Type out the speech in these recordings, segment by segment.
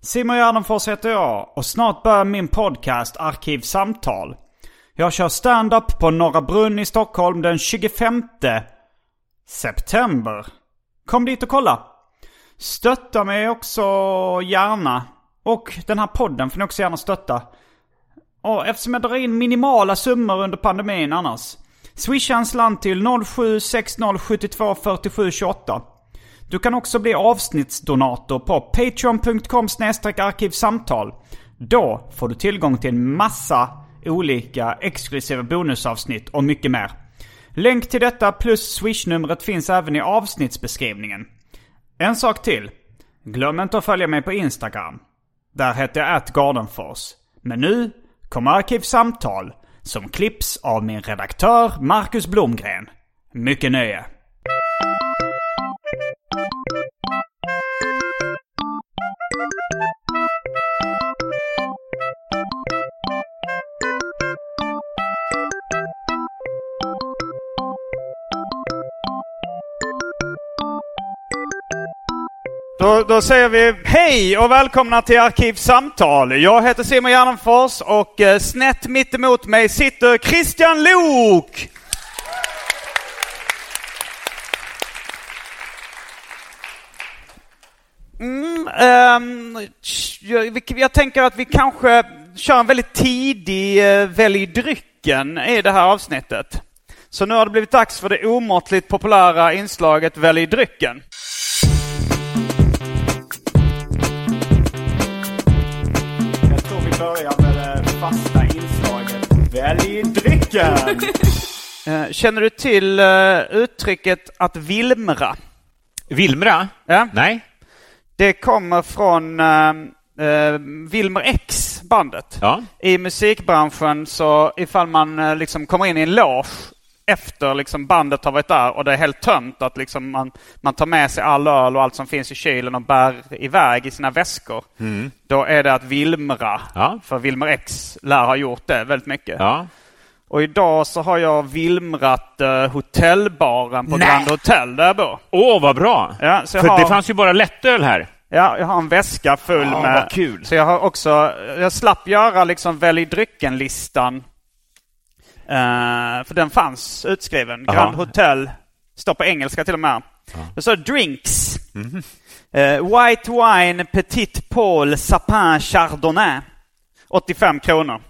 Simon Gärdenfors heter jag och snart börjar min podcast Arkivsamtal. Jag kör stand-up på Norra Brunn i Stockholm den 25 september. Kom dit och kolla! Stötta mig också gärna. Och den här podden får ni också gärna stötta. Och eftersom jag drar in minimala summor under pandemin annars. Swisha en slant till 076072 47 28. Du kan också bli avsnittsdonator på patreon.com arkivsamtal. Då får du tillgång till en massa olika exklusiva bonusavsnitt och mycket mer. Länk till detta plus swishnumret finns även i avsnittsbeskrivningen. En sak till. Glöm inte att följa mig på Instagram. Där heter jag atgardenfors. Men nu kommer Arkivsamtal som klipps av min redaktör Marcus Blomgren. Mycket nöje. Då, då säger vi hej och välkomna till Arkivsamtal. Jag heter Simon Gärdenfors och eh, snett mitt emot mig sitter Christian Lok. Mm, ehm, jag, jag tänker att vi kanske kör en väldigt tidig eh, välj drycken i det här avsnittet. Så nu har det blivit dags för det omåttligt populära inslaget Välj drycken. Fasta inslaget Välj drycken! Eh, Känner du till eh, uttrycket att vilmra? Vilmra? Ja. Nej. Det kommer från uh, uh, Wilmer X, bandet. Ja. I musikbranschen så ifall man liksom kommer in i en loge efter liksom bandet har varit där och det är helt tömt att liksom man, man tar med sig all öl och allt som finns i kylen och bär iväg i sina väskor. Då är det att vilmra. Mm. Ja. För Wilmer X lär ha gjort det väldigt mycket. Ja. Och idag så har jag vilmrat uh, hotellbaren på Nej. Grand Hotel där jag bor. Åh, vad bra! Ja, så För har- det fanns ju bara lättöl här. Ja, jag har en väska full Ja, med... vad kul. Så jag har också... Jag slapp göra liksom välj drycken-listan. Eh, för den fanns utskriven. Aha. Grand Hotel. Står på engelska till och med. Det står drinks. Mhm. Eh, white wine, Petit Paul, Sapin, Chardonnay. 85 kronor.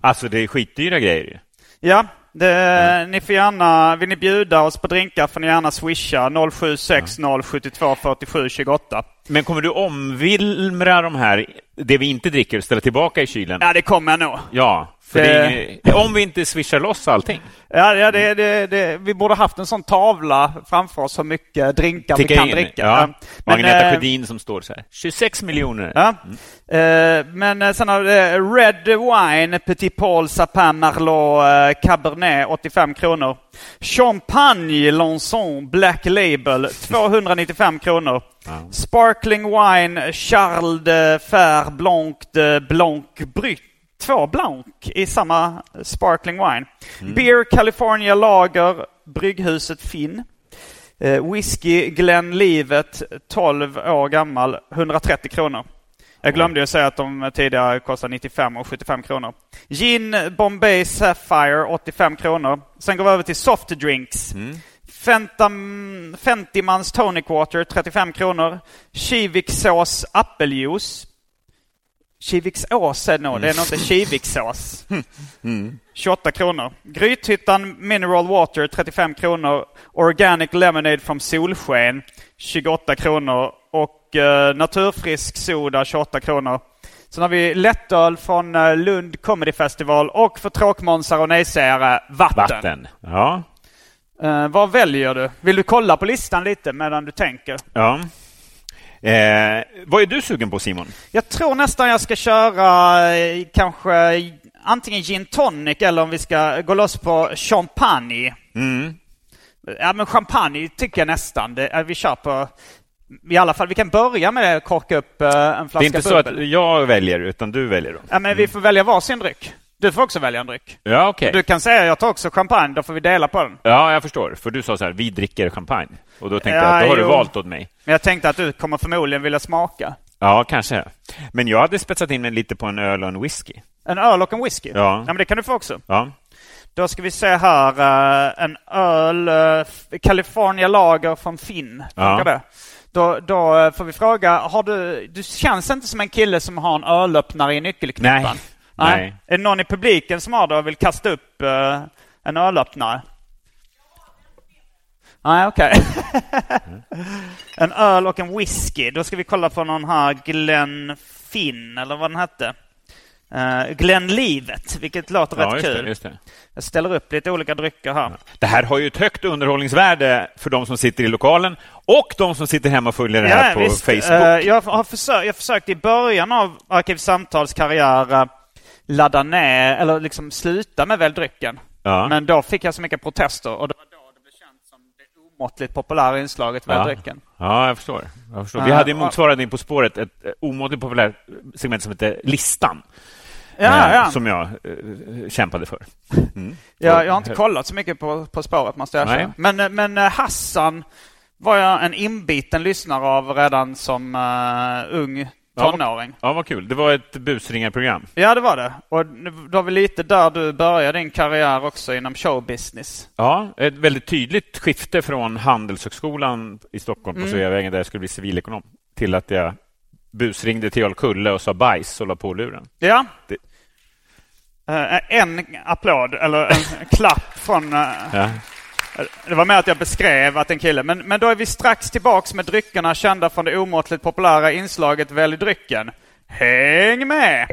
Alltså, det är skitdyra grejer ju. Ja, det, ni får gärna... Vill ni bjuda oss på drinkar får ni gärna swisha 076 072 47 28. Men kommer du omvilmra de här, det vi inte dricker, och ställa tillbaka i kylen? Ja, det kommer jag nog. Ja, är inget- om vi inte swishar loss allting. Ja, ja det, det, det, vi borde haft en sån tavla framför oss hur mycket drinkar vi Ticka kan in. dricka. Ja. Men, Agneta eh, Sjödin som står så här. 26 miljoner. Ja. Eh, men eh, sen har vi eh, Red Wine, Petit Paul, Sapin, Merlot, eh, Cabernet 85 kronor. Champagne, Lanson, Black Label 295 kronor. Sparkling Wine, Charles de Fer Blanc de Blanc Brut. Två Blanc i samma Sparkling Wine. Beer California Lager, Brygghuset Finn. Eh, whisky Glenlivet, 12 år gammal, 130 kronor. Jag glömde ju säga att de tidigare kostade 95 och 75 kronor. Gin Bombay Sapphire, 85 kronor. Sen går vi över till soft drinks. Fentam, Fentimans Tonic Water, 35 kronor. Kivik sås apeljuice, Kiviksås är det nog. Det är nog inte Kiviksås. 28 kronor. Grythyttan Mineral Water 35 kronor. Organic Lemonade från Solsken 28 kronor. Och eh, Naturfrisk Soda 28 kronor. Sen har vi lättöl från eh, Lund Comedy Festival och för tråkmånsar och nejsägare vatten. Vatten. Ja. Eh, vad väljer du? Vill du kolla på listan lite medan du tänker? ja. Eh, vad är du sugen på, Simon? Jag tror nästan jag ska köra eh, kanske antingen gin tonic eller om vi ska gå loss på champagne. Mm. Ja men champagne tycker jag nästan. Det, eh, vi kör på... I alla fall, vi kan börja med att korka upp eh, en flaska Det är inte så bubbel. att jag väljer, utan du väljer. Då. Ja men vi får välja varsin dryck. Du får också välja en dryck. Ja, okej. Du kan säga jag tar också champagne, då får vi dela på den. Ja, jag förstår. För du sa så här, vi dricker champagne. Och då tänkte Ja, jag att då har du jo. valt åt mig. Men jag tänkte att du kommer förmodligen vilja smaka. Ja, kanske. Men jag hade spetsat in mig lite på en öl och en whisky. En öl och en whisky? Ja. ja men det kan du få också. Ja. Då ska vi se här. eh, en öl, uh, California Lager från Finn. Ja. Det? Då, då eh, får vi fråga, har du, du känns inte som en kille som har en ölöppnare i nyckelknippan. Nej. Nej. Är det någon i publiken som har det och vill kasta upp eh, en ölöppnare? Nej, okej. en öl och en whisky. Då ska vi kolla på någon här Glenn Finn, eller vad den hette. Uh, Glenn Livet, vilket låter Ja, rätt kul. det, det. Jag ställer upp lite olika drycker här. Det här har ju ett högt underhållningsvärde för de som sitter i lokalen och de som sitter hemma och följer det här på visst. Facebook. Eh, jag, har försökt, jag försökte i början av Arkivsamtals karriär ladda ner, eller liksom sluta med Välj drycken. Ja. Men då fick jag så mycket protester och det var då det blev känt som det omåttligt populära inslaget Välj ja. drycken. ja, jag förstår. Jag förstår. Vi Ja, hade ju motsvarande På spåret ett eh, omåttligt populärt segment som hette Listan. Ja, eh, ja. Som jag eh, kämpade för. Mm. Jag, jag har inte kollat så mycket på, på spåret måste jag erkänna. Men, men Hassan var jag en inbiten lyssnare av redan som uh, ung tonåring. Ja, vad kul. Det var ett busringarprogram. Ja, det var det. Och det var väl lite där du började din karriär också inom showbusiness. Ja, ett väldigt tydligt skifte från Handelshögskolan i Stockholm Mm. på Sveavägen där jag skulle bli civilekonom till att jag busringde till Jarl och sa bajs och la på luren. Ja. Det- Eh, en applåd, eller en klapp från... eh, Ja. Det var med att jag beskrev att en kille... Men, men då är vi strax tillbaks med dryckerna kända från det omåttligt populära inslaget Välj drycken. Häng med!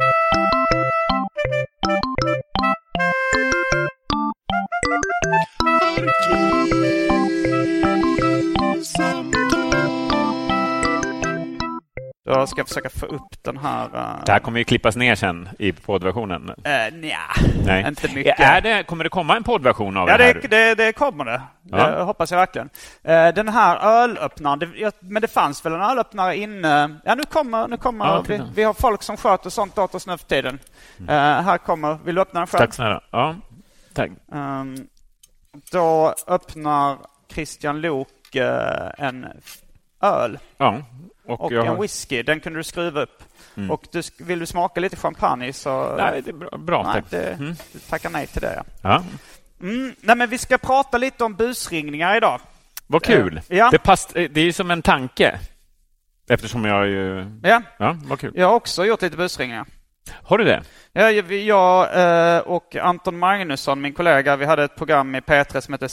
Då ska jag försöka få upp den här... Uh, Det här kommer ju klippas ner sen i poddversionen. uh, nja, Nej. inte mycket. Är det, kommer det komma en poddversion av Ja, det här? det, det, det kommer det. Ja. Det hoppas jag verkligen. Eh, Den här ölöppnaren, det, jag- men det fanns väl en ölöppnare inne? Ja, nu kommer, nu kommer Ja, vi, vi har folk som sköter sånt åt oss nu för tiden. Eh, här kommer, vill du öppna den själv? Tack snälla. Ja, tack. Ehm, då öppnar Christian Lok en öl Ja, och, och en har... whisky. Den kunde du skruva upp. Och du, vill du smaka lite champagne så... Nej, det är bra, bra nej, det, Mm. du tackar nej till det. Ja. Mm, nej, men vi ska prata lite om busringningar idag. Vad kul. Eh, ja. Det, pass, det är ju som en tanke. Eftersom jag ju... Ja, Ja, vad kul. jag har också gjort lite busringningar. Har du det? Ja, jag, eh, och Anton Magnusson, min kollega, vi hade ett program i P3 som hette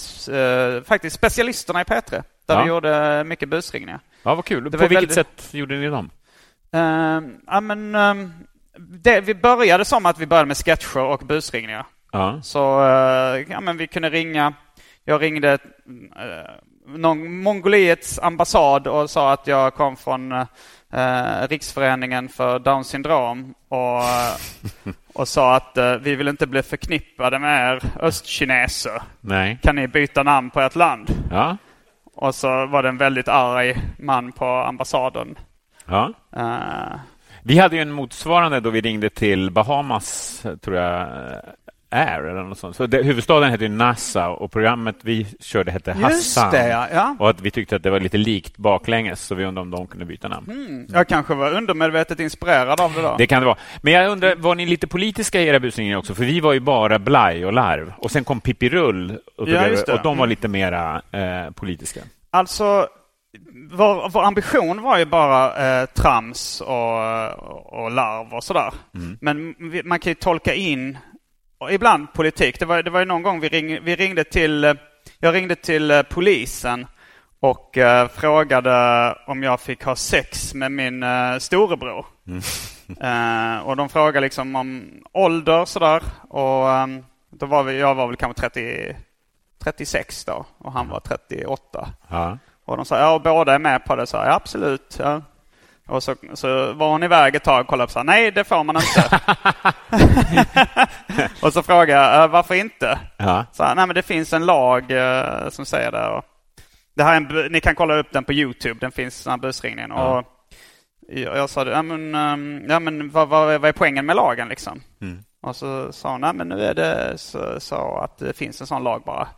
eh, faktiskt Specialisterna i P3. Där Ja. vi gjorde mycket busringningar. Ja, vad kul. Det På vilket väldigt- sätt gjorde ni dem? Eh, ja, men, eh, det, vi började som att vi började med sketcher och busringningar. Ja. Så eh, ja, men vi kunde ringa. Jag ringde eh, någon, Mongoliets ambassad och sa att jag kom från eh, Riksföreningen för Down syndrom och, och sa att eh, vi vill inte bli förknippade med er östkineser. Nej. Kan ni byta namn på ert land? Ja. Och så var det en väldigt arg man på ambassaden. Ja. Eh, Vi hade ju en motsvarande då vi ringde till Bahamas, tror jag, Air eller något sånt. Så det, huvudstaden hette Nassau och programmet vi körde hette Hassan. det, ja. ja. Och att vi tyckte att det var lite likt baklänges, så vi undrade om de kunde byta namn. Mm, jag kanske var undermedvetet inspirerad av det då. Det kan det vara. Men jag undrar, var ni lite politiska i era busringningar också? För vi var ju bara blaj och larv. Och sen kom Pippi Rull och, Ja, och de var Mm. lite mera eh, politiska. Alltså, vår, vår ambition var ju bara eh, trams och, och larv och sådär. Mm. Men man kan ju tolka in och ibland politik. Det var, det var någon gång vi, ring, vi ringde till, eh, jag ringde till eh, polisen och eh, frågade om jag fick ha sex med min eh, storebror. Eh, och de frågade liksom om ålder sådär. Och ehm, då var vi, jag var väl kanske 30, 36 då och han var 38. Ja. Och de sa ja, och båda är med på det. Så, ja, absolut. Ja. Och så, så var hon iväg ett tag och kollade och sa nej, det får man inte. och så frågade jag "Eh, varför inte? Ja. Så, nej, men det finns en lag eh, som säger det. Och det här är en, ni kan kolla upp den på Youtube. Den finns, den här busringningen. Ja. Och jag, jag sa ja, men, ehm, ja, men vad, vad, vad är poängen med lagen liksom? Mm. Och så sa hon, nej men nu är det så, så att det finns en sån lag bara.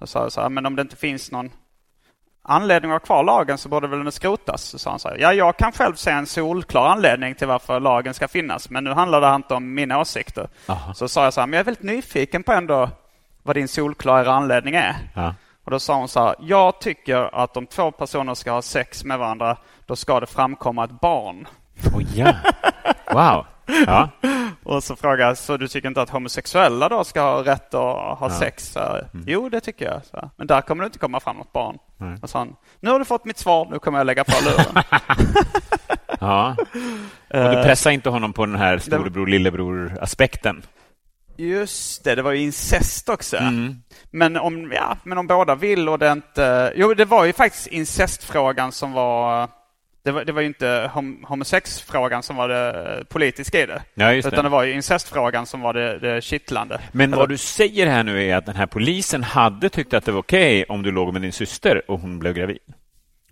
Och sa jag så här, men om det inte finns någon anledning att ha kvar lagen så borde väl den skrotas. Så sa han så här, ja jag kan själv se en solklar anledning till varför lagen ska finnas. Men nu handlar det inte om mina åsikter. Aha. Så sa jag så här, men jag är väldigt nyfiken på ändå vad din solklara anledning är. Ja. Och då sa hon så här, jag tycker att om två personer ska ha sex med varandra, då ska det framkomma ett barn. Oh, ja. Wow. Ja. Och så frågade jag, så du tycker inte att homosexuella då ska ha rätt att ha Ja. sex? Så, Jo, det tycker jag. Så, men där kommer det inte komma fram något barn. Nej. Och så han, nu har du fått mitt svar, nu kommer jag lägga på luren. ja. Och du pressade inte honom på den här storebror lillebror aspekten? Just det, det var ju incest också. Mm. Men, om, ja, men om båda vill och det inte... Jo, det var ju faktiskt incestfrågan som var... Det var, det var ju inte hom, homosexfrågan som var det politiska i det. Ja, utan det. det var ju incestfrågan som var det, det kittlande. Men vad du säger här nu är att den här polisen hade tyckt att det var okej om du låg med din syster och hon blev gravid?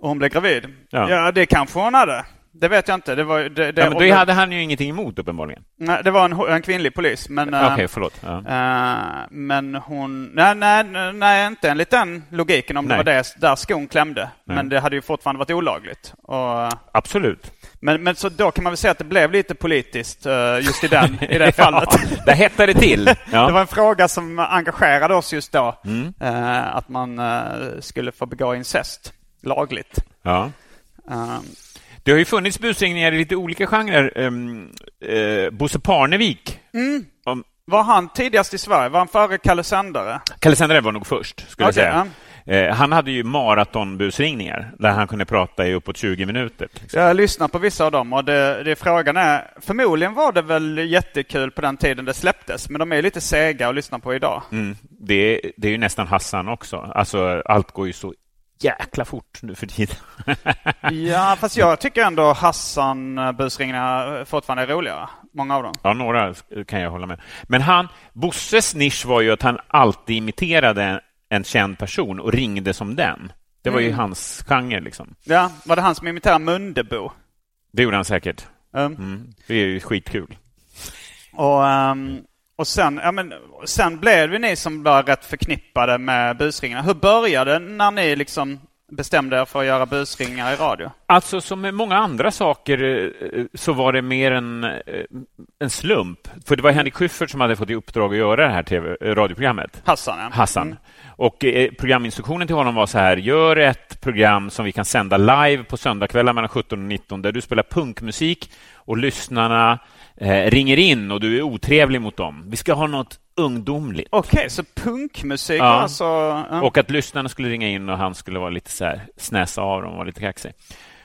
Och hon blev gravid? Ja. Ja, det kanske hon hade. Det vet jag inte. Det var, det, det, Ja, men det hade han ju ingenting emot uppenbarligen. nej, det var en, en kvinnlig polis. Men, Okej, eh, förlåt. Ja. eh, men hon... Nej, nej, nej, inte enligt den logiken om Nej. det var det där skon klämde. Nej. Men det hade ju fortfarande varit olagligt. Och, Absolut. men, men så då kan man väl säga att det blev lite politiskt eh, just i, den, i det fallet. Ja, där hettade det till. Ja. Det var en fråga som engagerade oss just då. Mm. Eh, att man eh, skulle få begå incest lagligt. Ja. Det har ju funnits busringningar i lite olika genrer. Um, uh, Bosse Parnevik. Mm. Om, var han tidigast i Sverige? Var han före Kalle Sändare? Kalle Sändare var nog först, skulle Okej, jag säga. Eh, han hade ju maratonbusringningar där han kunde prata i uppåt 20 minuter. liksom. Jag lyssnat på vissa av dem och det, det frågan är, förmodligen var det väl jättekul på den tiden det släpptes, men de är lite sega att lyssna på idag. Mm. Det, det är ju nästan Hassan också. Alltså, allt går ju så jäkla fort nu för tiden. Ja, fast jag tycker ändå Hassan busringningar fortfarande är roligare. Många av dem. Ja, några kan jag hålla med. Men han, Bosses nisch var ju att han alltid imiterade en känd person och ringde som den. Det var ju Mm. hans genre. Liksom. Ja, var det han som imiterade Mundebo? Det gjorde han säkert. Um, Mm. Det är ju skitkul. och, ehm, och sen, ja, men, sen blev det ni som var rätt förknippade med busringarna. Hur började det när ni liksom bestämde er för att göra busringar i radio? Alltså, som med många andra saker eh, så var det mer en, eh, en slump. För det var Henrik Schyffert som hade fått i uppdrag att göra det här TV, eh, radioprogrammet. Hassan, ja. Hassan. Mm. Och eh, programinstruktionen till honom var så här, gör ett program som vi kan sända live på söndagskvällar mellan 17 och 19 där du spelar punkmusik och lyssnarna eh, ringer in och du är otrevlig mot dem. Vi ska ha något ungdomligt. Okej, så punkmusik Ja. alltså... ja. Och att lyssnarna skulle ringa in och han skulle vara lite så här, snäsa av dem och vara lite kaxig.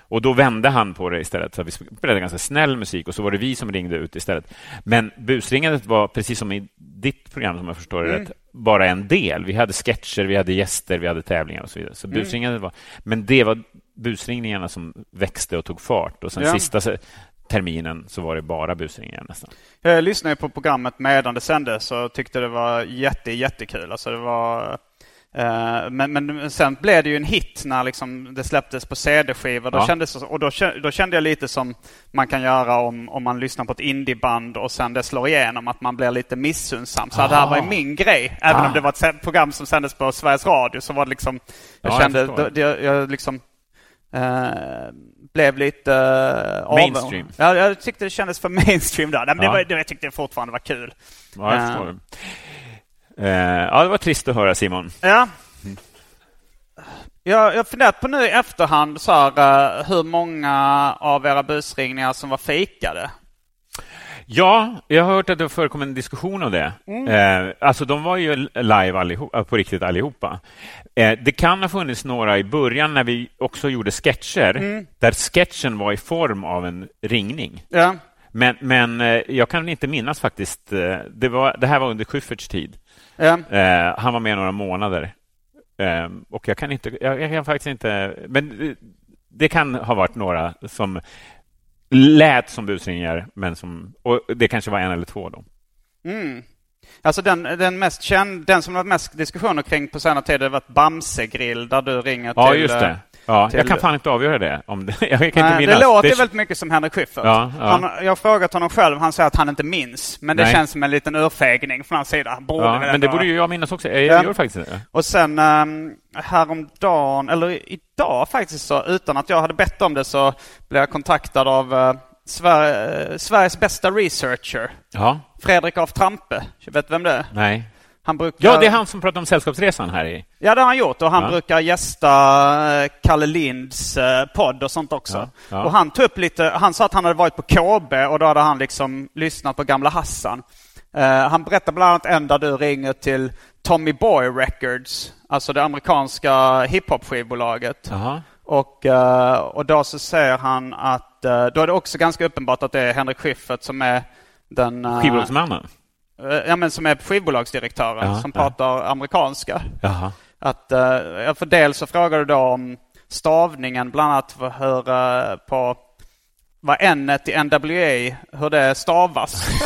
Och då vände han på det istället. Så vi spelade ganska snäll musik och så var det vi som ringde ut istället. Men busringandet var, precis som i ditt program, som jag förstår det rätt, bara en del. Vi hade sketcher, vi hade gäster, vi hade tävlingar och så vidare. Så busringandet var... Men det var busringningarna som växte och tog fart. Och sen Ja. sista terminen så var det bara busringningar nästan. Jag lyssnade på programmet medan det sändes och tyckte det var jätte, jättekul. Alltså det var... eh, men, men sen blev det ju en hit när liksom det släpptes på CD-skivor. Då Ja. kändes, och då, då kände jag lite som man kan göra om, om man lyssnar på ett indieband och sen det slår igenom, att man blir lite missunnsam. Så det här var ju min grej. Även Ah. om det var ett program som sändes på Sveriges Radio så var det liksom... Jag Ja, kände... jag liksom... eh, blev lite uh, Mainstream. Ja, jag tyckte det kändes för mainstream där. Nej, men det Ja. var, det, jag tyckte det fortfarande var kul. Ja, jag Eh. förstår. det. Eh, ja, det var trist att höra, Simon. Ja. Jag jag har funderat på nu i efterhand så här, hur många av era busringningar som var fejkade. Ja, jag har hört att det förekom en diskussion om det. Eh, alltså, de var ju live allihop, eh, på riktigt allihopa. Eh, det kan ha funnits några i början när vi också gjorde sketcher, där sketchen var i form av en ringning. Ja. Men, men eh, jag kan inte minnas faktiskt. eh, Det, var, det här var under Schyfferts tid. Ja. Eh, han var med några månader. Eh, och jag kan inte... Jag, jag kan faktiskt inte... Men det kan ha varit några som lät som busringar, men som... Och det kanske var en eller två då. Mm. Alltså den, den, mest känd, den som det varit mest diskussioner kring på senare tid har varit Bamsegrill där du ringer Ja, till... just eh, det. Ja, till- jag kan fan inte avgöra det. Om det jag kan inte Nej, minnas. det låter Det- väldigt mycket som Henrik Schyffert. Ja, ja. Han, jag har frågat honom själv, han säger att han inte minns. Men det Nej. känns som en liten urfägning från hans sida. Han borde Ja, men det borde ju jag minnas också. Jag Ja. gör faktiskt det. Och sen um, häromdagen, eller idag faktiskt så, utan att jag hade bett om det så blev jag kontaktad av uh, Sver- eh, Sveriges bästa researcher, Ja, Fredrik af Trampe. Vet du vem det är? nej. Brukar... Ja, det är han som pratar om Sällskapsresan här i... Ja, det har han gjort. Och han Ja. brukar gästa eh, Kalle Linds eh, podd och sånt också. Ja, ja. Och han tog upp lite, han sa att han hade varit på KB och då hade han liksom lyssnat på gamla Hassan. Eh, han berättar bland annat en där du ringer till Tommy Boy Records, alltså det amerikanska hiphop-skivbolaget. Och, eh, och då så säger han att, eh, då är det också ganska uppenbart att det är Henrik Schyffert som är den... Skivbolagsmannen? Eh, Ja men som är skivbolagsdirektören Ja, som ja. pratar amerikanska. Jaha. Att, ja, för dels så frågar du då om stavningen, bland annat för hur, eh, på vad n i NWA, hur det stavas.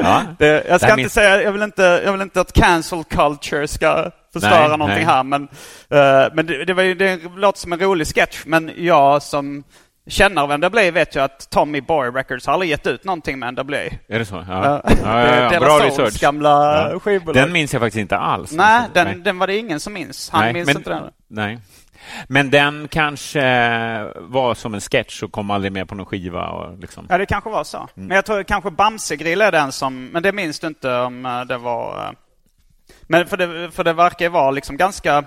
Ja. det, jag ska inte minns- säga, jag vill inte, jag vill inte att cancel culture ska förstöra Nej, någonting nej. här. Men, eh, men det, det, var ju, det låter som en rolig sketch. Men jag som känner av NWA vet ju att Tommy Boy Records har aldrig gett ut någonting med NWA. Är det så? Ja, Ja. ja, ja, Bra research. gamla Ja. skivbolag. Den minns jag faktiskt inte alls. Nej, den, Nej. den var det ingen som minns. Han Nej, minns men, inte den. Nej. Men den kanske var som en sketch och kom aldrig med på någon skiva. Och liksom. Ja, det kanske var så. Mm. Men jag tror kanske Bamsegrill är den som... Men det minns du inte om eh, det var... eh. Men för det, för det verkar ju vara liksom ganska...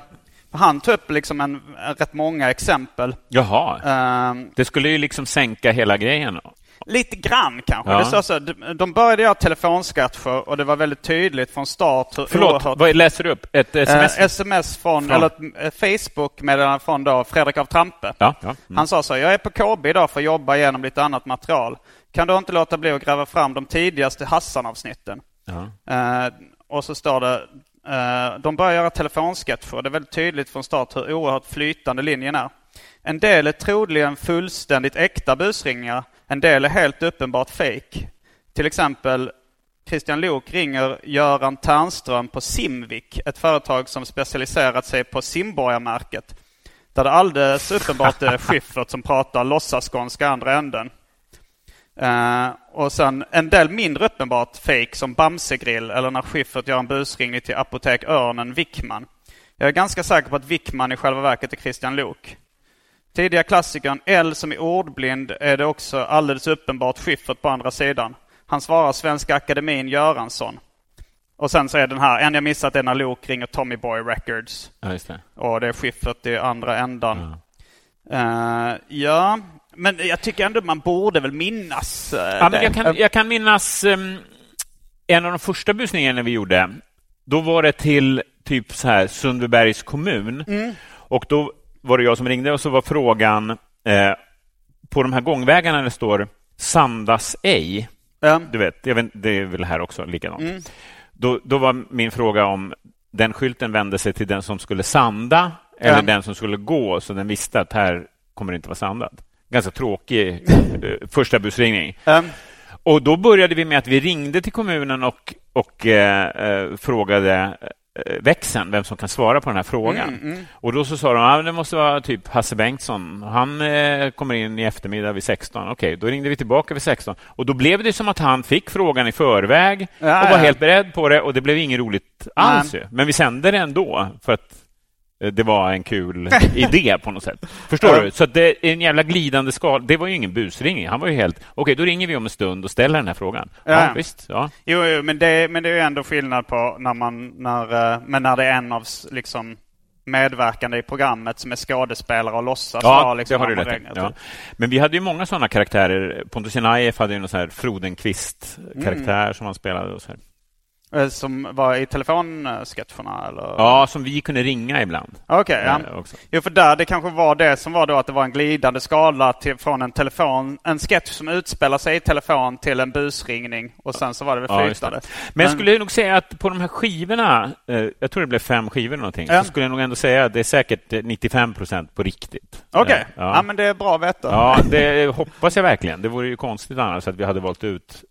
Han tog upp liksom en, rätt många exempel. Jaha. Ehm, Det skulle ju liksom sänka hela grejen. lite grann kanske. Ja. Det står så, de, de började göra telefonskatcher och det var väldigt tydligt från start hur Förlåt, oerhört- vad läser du upp? Ett sms? Eh, sms från, Från? eller eh, Facebook-meddelande från då Fredrik av Trampe. Ja, ja. Mm. Han sa så, jag är på KB idag för att jobba igenom lite annat material. Kan du inte låta bli att gräva fram de tidigaste Hassan-avsnitten? Eh, och så står det, eh, de börjar göra telefonsketcher. Det är väldigt tydligt från start hur oerhört flytande linjen är. En del är troligen fullständigt äkta busringningar. En del är helt uppenbart fake. Till exempel Christian Lok ringer Göran Ternström på Simvik, ett företag som specialiserat sig på simborgarmärket. Där det alldeles uppenbart är Schyffert som pratar låtsasskånska andra änden. Eh, och sen en del mindre uppenbart fake som Bamsegrill eller när Schyffert gör en busringning till Apotek Örnen Wickman. Jag är ganska säker på att Wickman i själva verket är Christian Lok. Tidiga klassikern L som är ordblind är det också alldeles uppenbart Schyffert på andra sidan. Han svarar Svenska Akademin Göransson. Och sen så är den här, en jag missat är när Lok ringer Tommy Boy Records. ja, det. Och det är Schyffert i andra ändan. Ja. Eh, ja, men jag tycker ändå man borde väl minnas eh, Ja, men jag, kan, jag kan minnas um, en av de första busningarna vi gjorde. Då var det till typ så här Sundbybergs kommun. Mm. Och då var det jag som ringde och så var frågan eh, på de här gångvägarna det står Sandas ej. Ja. Du vet, jag vet, det är väl här också likadant. Mm. Då, då var min fråga om den skylten vände sig till den som skulle sanda eller Ja. den som skulle gå, så den visste att här kommer det inte vara sandat. Ganska tråkig eh, första busringning. Ja. Och då började vi med att vi ringde till kommunen och, och eh, eh, frågade eh, växeln vem som kan svara på den här frågan. Mm, mm. Och då så sa de att ah, det måste vara typ Hasse Bengtsson. Han eh, kommer in i eftermiddag vid 16. Okej, då ringde vi tillbaka vid 16. Och då blev det som att han fick frågan i förväg Ja, och var ja. helt beredd på det och det blev inget roligt alls. Men vi sände det ändå för att det var en kul idé på något sätt. Förstår Ja. du? Så det är en jävla glidande skal. Det var ju ingen busringning. Han var ju helt... Okej, då ringer vi om en stund och ställer den här frågan. Ja, Ja. visst. Ja. Jo, jo men, det, men det är ju ändå skillnad på när man, när, eh, men när det är en av liksom medverkande i programmet som är skådespelare och låtsas Ja, vara liksom det har du rätt ja. Men vi hade ju många sådana karaktärer. Pontus Jenajeff hade ju någon sån här Frodenqvist-karaktär som han spelade. Och så här. Eh, Som var i telefonsketcherna eller? Ja, som vi kunde ringa ibland. Okej, ja. Eh, också. Jo, för där det kanske var det som var då att det var en glidande skala till, från en telefon, en sketch som utspelar sig i telefon till en busringning och sen så var det väl Ja, flytande. det. Men jag skulle nog säga att på de här skivorna, eh, jag tror det blev fem skivor någonting, Ja. så skulle jag nog ändå säga att det är säkert eh, 95 procent på riktigt. Okej, Eh, ja. Ja. men det är bra att veta. ja, det hoppas jag verkligen. Det vore ju konstigt annars att vi hade valt ut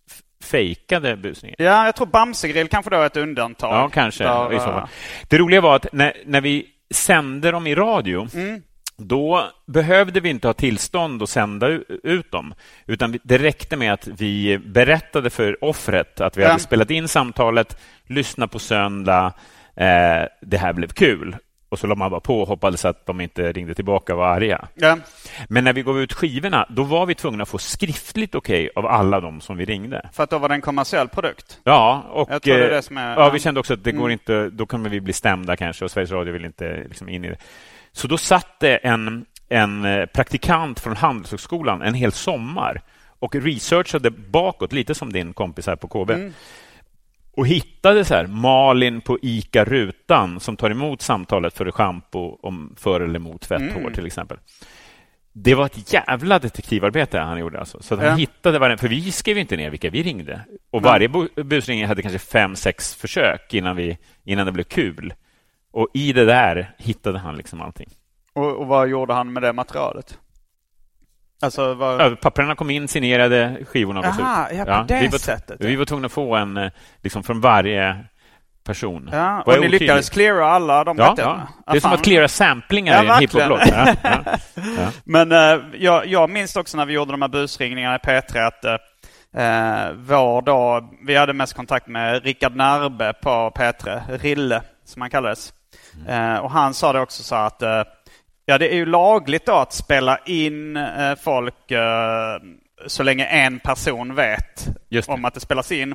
fejkade busningar. Ja, jag tror Bamsegrill kanske då är ett undantag. Ja, kanske. Där, i så eh, fall. Det roliga var att när, när vi sände dem i radio Mm. Då behövde vi inte ha tillstånd att sända ut dem. Utan det räckte med att vi berättade för offret att vi Ja. hade spelat in samtalet, lyssnat på söndag, eh, det här blev kul. Och så la man bara på och hoppades att de inte ringde tillbaka och var arga. Ja. Men när vi gav ut skivorna, då var vi tvungna att få skriftligt okej av alla de som vi ringde. För att då var det en kommersiell produkt. Ja, och det eh, det är- ja, vi kände också att det går Mm. inte, då kommer vi bli stämda kanske och Sveriges Radio vill inte liksom in i det. Så då satt det en, en eh, praktikant från Handelshögskolan en hel sommar och researchade bakåt, lite som din kompis här på KB. Mm. Och hittade så här, Malin på ICA Rutan som tar emot samtalet för schampo om för eller mot fett Mm. till exempel. Det var ett jävla detektivarbete han gjorde. Alltså. Så han Ja. hittade varje, för vi skrev inte ner vilka vi ringde. Och varje bu- busringning hade kanske fem, sex försök innan, vi, innan det blev kul. Och i det där hittade han liksom allting. Och, och vad gjorde han med det materialet? Alltså. Ja, papperna kom in, signerade, skivorna gavs ut. Jaha, ja, på det vi var, sättet. Vi var tvungna att få en eh, liksom från varje person. Ja, Var och ni otydlig? lyckades cleara alla de Ja, ja. Det är som fan. att cleara samplingar Ja, i en hiphop-låt. Ja, ja. Ja. Men eh, jag, jag minns också när vi gjorde de här busringningarna i P3 att eh, vår då, vi hade mest kontakt med Rickard Närbe på P3, Rille som han kallades. Mm. Eh, och han sa det också så att ja, det är ju lagligt då att spela in eh, folk eh, så länge en person vet om att det spelas in.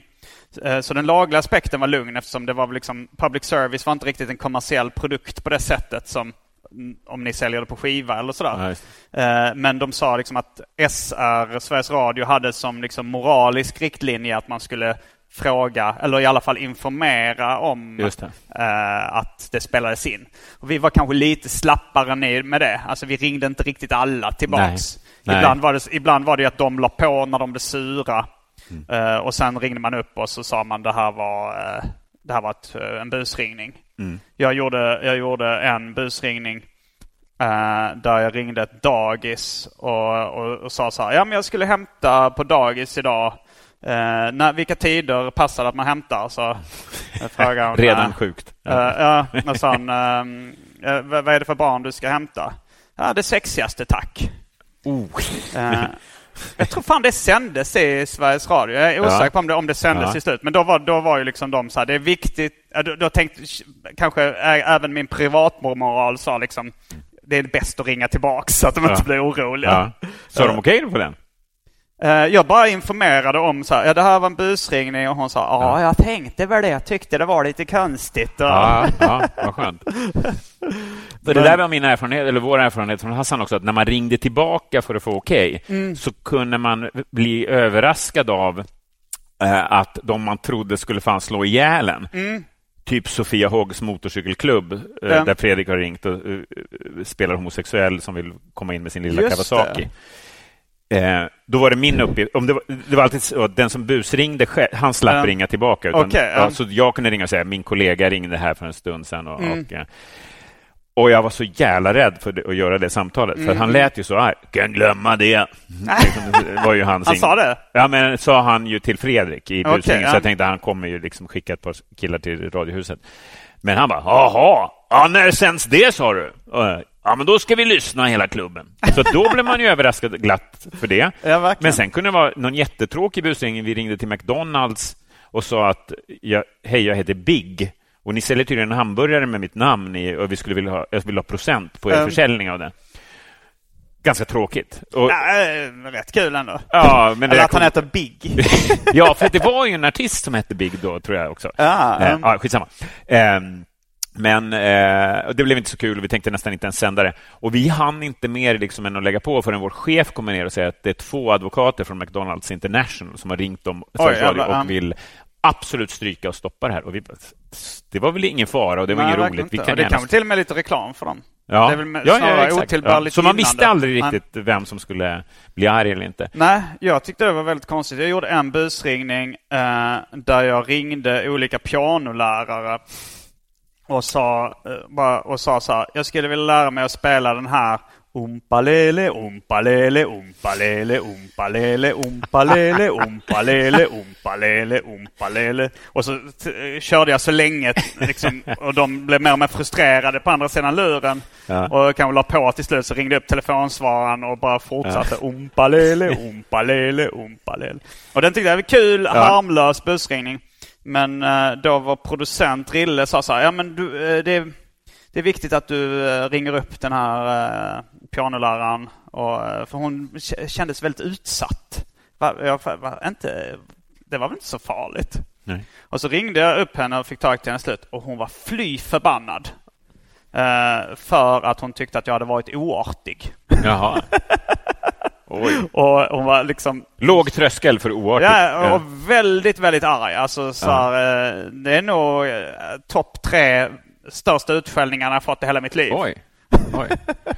Eh, Så den lagliga aspekten var lugn eftersom det var liksom, public service var inte riktigt en kommersiell produkt på det sättet som mm, om ni säljer det på skiva eller sådär. Eh, Men de sa liksom att SR, Sveriges Radio, hade som liksom moralisk riktlinje att man skulle fråga, eller i alla fall informera om det. eh, att det spelades in. Och vi var kanske lite slappare med det. Alltså vi ringde inte riktigt alla tillbaks. Nej. Ibland, var det, ibland var det att de la på när de blev sura. Mm. Eh, och sen ringde man upp och så sa man det här var, eh, det här var ett, eh, en busringning. Mm. Jag, gjorde, jag gjorde en busringning eh, där jag ringde ett dagis och, och, och sa så här. Ja men jag skulle hämta på dagis idag. Eh, när, vilka tider passar det att man hämtar? Så hon, Redan eh, sjukt. Eh, ja, hon, ehm, eh, vad är det för barn du ska hämta? Ja, det sexigaste tack. Oh. Eh, jag tror fan det sändes i Sveriges Radio. Jag är osäker på om det, om det sändes Ja. i slut. Men då var, då var ju liksom de så här, det är viktigt. Då, då tänkte kanske även min privatmoral sa liksom, det är bäst att ringa tillbaks så att de Ja. inte blir oroliga. Ja. Sa de okej på den? Eh, Jag bara informerade om så här, ja det här var en busringning och hon sa, ja jag tänkte väl det, jag tyckte det var lite konstigt. Och, Ja, ja vad skönt. Det där var min erfarenhet, eller vår erfarenhet från Hassan också, att när man ringde tillbaka för att få okej, Mm. så kunde man bli överraskad av eh, att de man trodde skulle fan slå ihjäl en, typ Sofia Hoggs motorcykelklubb, Mm. Där Fredrik har ringt och eh, spelar homosexuell som vill komma in med sin lilla Just Kawasaki. Eh, då var det min uppgift. Om det, var, det var alltid så den som busringde själv, han slapp Ja. ringa tillbaka. Utan, ja. ja, så jag kunde ringa och säga min kollega ringde här för en stund sedan. Och, Mm. och, eh, och jag var så jävla rädd för det, att göra det samtalet. För Mm. han lät ju så arg. Kan glömma det. Liksom, det var ju hans Han sa det? Ja, men sa han ju till Fredrik i busringen. ja. Så jag tänkte han kommer ju liksom skicka ett par killar till Radiohuset. Men han bara, jaha, ja, när sänds det sa du? Ja, men då ska vi lyssna hela klubben. Så då blev man ju överraskad glatt för det. Ja. Men sen kunde det vara någon jättetråkig busringning. Vi ringde till McDonalds och sa att jag, hej, jag heter Big och ni säljer tydligen en hamburgare med mitt namn i, och vi skulle vilja ha, jag vill ha procent på er Mm. försäljning av den. Ganska tråkigt. Och, Ja, eh, rätt kul ändå. ja, men Eller att han kom- heter Big. ja, för det var ju en artist som hette Big då, tror jag också. Ja, um. ja, skitsamma. Ehm, Men eh, det blev inte så kul. Vi tänkte nästan inte ens sända det. Och vi hann inte mer liksom än att lägga på förrän vår chef kommer ner och säger att det är två advokater från McDonalds International som har ringt dem Oj, jävlar, och ja. vill absolut stryka och stoppa det här. Och vi, det var väl ingen fara och det var Nej, inget roligt. Vi inte. kan Och det gärna... kan väl till och med lite reklam för dem. Ja. Det är väl ja, ja, exakt. otillbörligt Så man visste aldrig Men- riktigt vem som skulle bli arg eller inte. Nej, jag tyckte det var väldigt konstigt. Jag gjorde en busringning eh, där jag ringde olika pianolärare och sa, eh, bara, och sa så här, jag skulle vilja lära mig att spela den här Ompalele, ompalele, ompalele, ompalele, ompalele, ompalele, ompalele, ompalele. Och så t- körde jag så länge liksom, och de blev mer och mer frustrerade på andra sidan luren. Ja. Och kanske la på till slut så ringde jag upp telefonsvararen och bara fortsatte ompalele, ompalele, ompalele. Och den tyckte jag var kul, harmlös busringning. Men eh, då var producent Rille sa så här, ja men du, eh, det, det är viktigt att du eh, ringer upp den här pianoläraren. Och, för hon kändes väldigt utsatt. Jag, inte, det var väl inte så farligt? Nej. Och så ringde jag upp henne och fick tag till henne slut och hon var fly förbannad. För att hon tyckte att jag hade varit oartig. Jaha. Oj. Och hon var liksom Låg tröskel för oartigt. Ja, och väldigt, väldigt arg. Alltså, så här, eh, det är nog eh, topp tre största utskällningarna jag fått i hela mitt liv. Oj. Oj.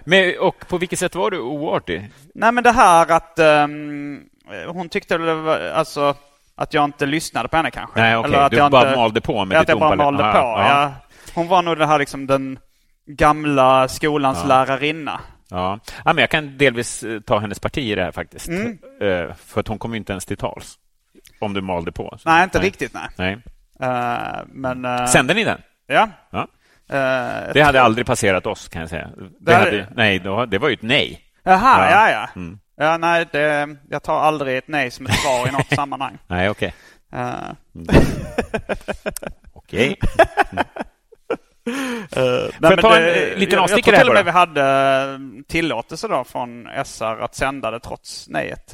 Men, och på vilket sätt var du oartig? Nej, men det här att ehm, hon tyckte det var, alltså, att jag inte lyssnade på henne kanske. Nej, okej. att Du jag bara inte- malde på med Att jag bara malde Ja, på, ja. ja. Hon var nog det här liksom den gamla skolans Ja. lärarinna. Ja. ja, men jag kan delvis eh, ta hennes parti i det här faktiskt. Mm. Eh, För att hon kom inte ens till tals. Om du malde på. Så- Nej, inte riktigt nej. Nej. Eh, men... eh, Sände ni den? Ja. Ja. Eh, Det hade aldrig passerat oss, kan jag säga. Det, Det hade- hade, nej, då, det var ju ett nej. Jaha, Ja. ja, ja. Mm. Ja, nej, det, jag tar aldrig ett nej som ett svar i något sammanhang. Nej, okej. Eh, Okej. nej, jag men ta en, eh, liten jag, tror till och med vi hade eh, tillåtelse då från SR att sända det trots nejet.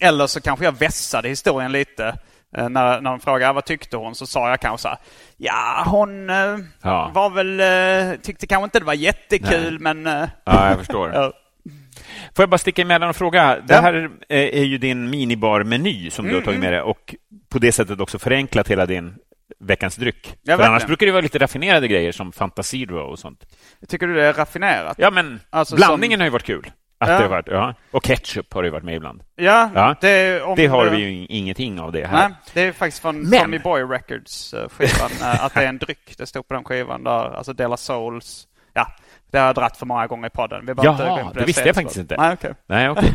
Eller så kanske jag vässade historien lite. Eh, När, när de frågade vad tyckte hon så sa jag kanske så här, Ja, hon Ja. var väl, tyckte kanske inte det var jättekul men... eh, Ja, jag förstår. ja. Får jag bara sticka emellan och fråga? Det här är ju din minibar-meny som du har tagit med dig och på det sättet också förenklat hela din veckans dryck. Ja, För annars brukar det vara lite raffinerade grejer som Fanta Zero och sånt. Tycker du det är raffinerat? Ja, men Alltså, blandningen som- har ju varit kul. Att Ja. det har varit, ja. Och ketchup har det ju varit med ibland. Ja, Ja. det, om Det har det- vi ju ingenting av det här. Nej, det är faktiskt från Men- Tommy Boy Records eh, eh, att det är en dryck. Det stod på den skivan där. Alltså Dela Souls. Ja, det har jag dratt för många gånger i podden. Vi Jaha, på det visste jag faktiskt inte. Nej, okej. Nej, okej.